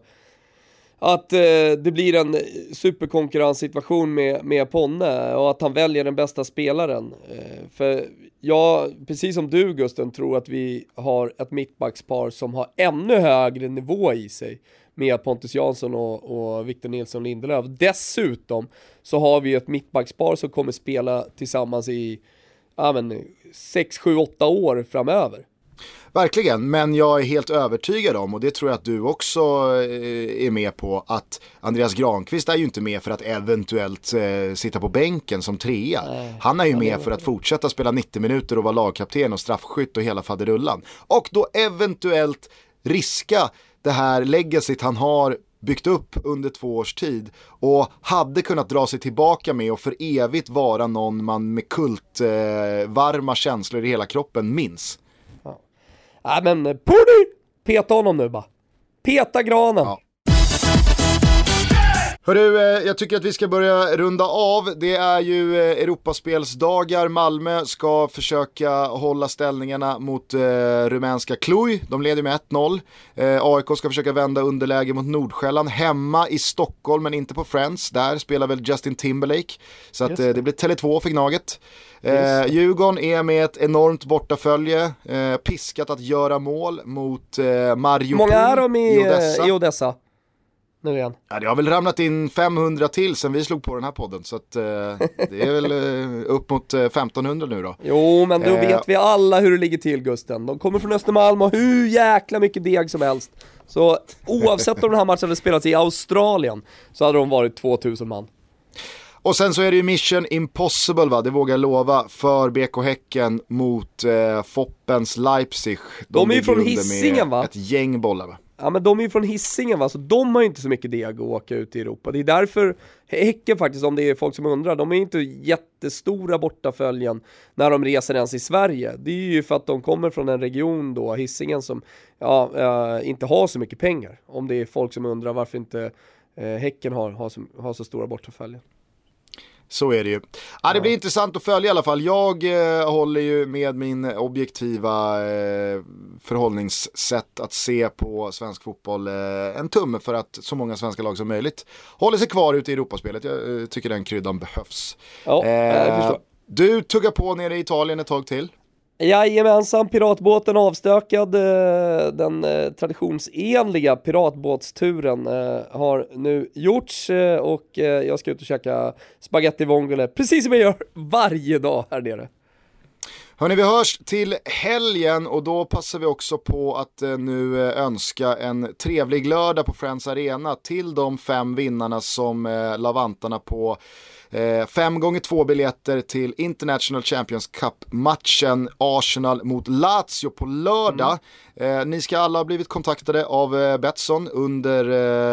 att eh, det blir en superkonkurrenssituation med, med Ponne och att han väljer den bästa spelaren. Eh, för jag, precis som du Gusten, tror att vi har ett mittbackspar som har ännu högre nivå i sig med Pontus Jansson och, och Victor Nilsson Lindelöf. Dessutom så har vi ett mittbackspar som kommer spela tillsammans i ja, men, 6, 7, 8 år framöver. Verkligen, men jag är helt övertygad om, och det tror jag att du också eh, är med på, att Andreas Granqvist är ju inte med för att eventuellt eh, sitta på bänken som trea. Nej. Han är ju med för att fortsätta spela 90 minuter och vara lagkapten och straffskytt och hela faderullan. Och då eventuellt riska det här legacyt han har byggt upp under två års tid och hade kunnat dra sig tillbaka med och för evigt vara någon man med kultvarma eh, känslor i hela kroppen minns. Nej men, Purdy! Peta honom nu bara. Peta granen. Ja. Hörru, eh, jag tycker att vi ska börja runda av. Det är ju eh, Europaspelsdagar. Malmö ska försöka hålla ställningarna mot eh, rumänska Cluj. De leder med 1-0. Eh, AIK ska försöka vända underläge mot Nordsjälland. Hemma i Stockholm, men inte på Friends. Där spelar väl Justin Timberlake. Så att, eh, det blir Tele2 för Gnaget. Eh, Djurgården är med ett enormt bortafölje, eh, piskat att göra mål mot eh, Mariupol många är de i, i Odessa. I Odessa? Nu igen. Ja, det har väl ramlat in 500 till sen vi slog på den här podden. Så att, eh, det är väl eh, upp mot eh, 1500 nu då. Jo, men då vet vi alla hur det ligger till Gusten. De kommer från Östermalm och hur jäkla mycket deg som helst. Så oavsett om den här matchen hade spelats i Australien så hade de varit 2000 man. Och sen så är det ju mission impossible va, det vågar jag lova, för BK Häcken mot eh, Foppens Leipzig. De, De är ju från Hisingen va? Ett gäng bollar va ja men de är ju från Hisingen va, så de har ju inte så mycket deg att åka ut i Europa. Det är därför Häcken faktiskt, om det är folk som undrar, de är inte jättestora bortaföljen när de reser ens i Sverige. Det är ju för att de kommer från en region då, Hisingen, som ja, äh, inte har så mycket pengar. Om det är folk som undrar varför inte äh, Häcken har, har, så, har så stora bortaföljen. Så är det ju. Ja, det blir intressant att följa i alla fall. Jag eh, håller ju med min objektiva eh, förhållningssätt att se på svensk fotboll eh, en tumme för att så många svenska lag som möjligt håller sig kvar ute i Europaspelet. Jag eh, tycker den kryddan behövs. Ja, eh, du tuggar på nere i Italien ett tag till. Jajamensan, piratbåten avstökad. Eh, den eh, traditionsenliga piratbåtsturen eh, har nu gjorts och jag ska ut och käka spaghetti vongole, precis som jag gör varje dag här nere. Hörni, vi hörs till helgen och då passar vi också på att nu önska en trevlig lördag på Friends Arena till de fem vinnarna som la vantarna på Eh, fem gånger två biljetter till International Champions Cup-matchen Arsenal mot Lazio på lördag. Mm. Eh, ni ska alla ha blivit kontaktade av eh, Betsson under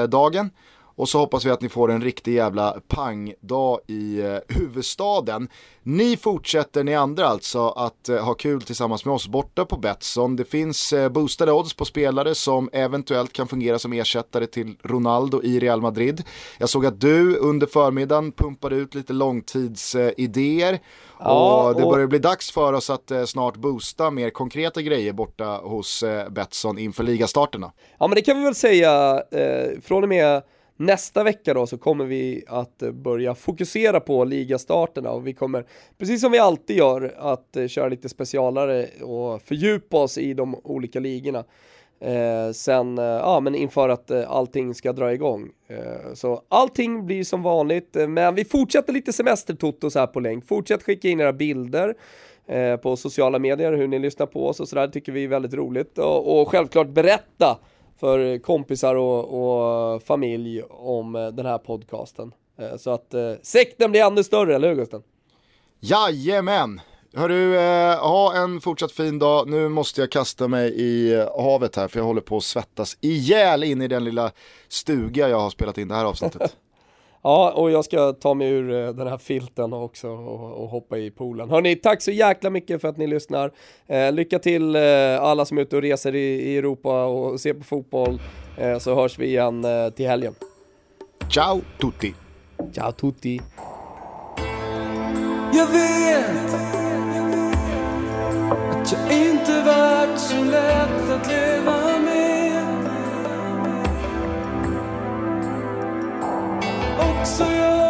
eh, dagen. Och så hoppas vi att ni får en riktig jävla pangdag i eh, huvudstaden. Ni fortsätter, ni andra alltså, att eh, ha kul tillsammans med oss borta på Betsson. Det finns eh, boostade odds på spelare som eventuellt kan fungera som ersättare till Ronaldo i Real Madrid. Jag såg att du under förmiddagen pumpade ut lite långtidsidéer. Ja, och det börjar bli dags för oss att eh, snart boosta mer konkreta grejer borta hos eh, Betsson inför ligastarterna. Ja men det kan vi väl säga, eh, från och med Nästa vecka då så kommer vi att eh, börja fokusera på ligastarterna och vi kommer, precis som vi alltid gör, att eh, köra lite specialare och fördjupa oss i de olika ligorna. Eh, sen, eh, ja men inför att eh, allting ska dra igång. Eh, så allting blir som vanligt, eh, men vi fortsätter lite semestertotos här på länk. Fortsätt skicka in era bilder eh, på sociala medier, hur ni lyssnar på oss och sådär, tycker vi är väldigt roligt. Och, och självklart berätta för kompisar och, och familj om eh, den här podcasten. Eh, så att eh, sekten blir ännu större, eller hur Gusten? Jajamän! Hörru, eh, ha en fortsatt fin dag. Nu måste jag kasta mig i havet här för jag håller på att svettas ihjäl in i den lilla stuga jag har spelat in det här avsnittet. Ja, och jag ska ta mig ur eh, den här filten också och, och hoppa i poolen. Hörni, tack så jäkla mycket för att ni lyssnar. Eh, lycka till eh, alla som är ute och reser i, i Europa och ser på fotboll. Eh, så hörs vi igen eh, till helgen. Ciao tutti! Ciao tutti! Jag vet att jag inte varit så lätt att leva också jag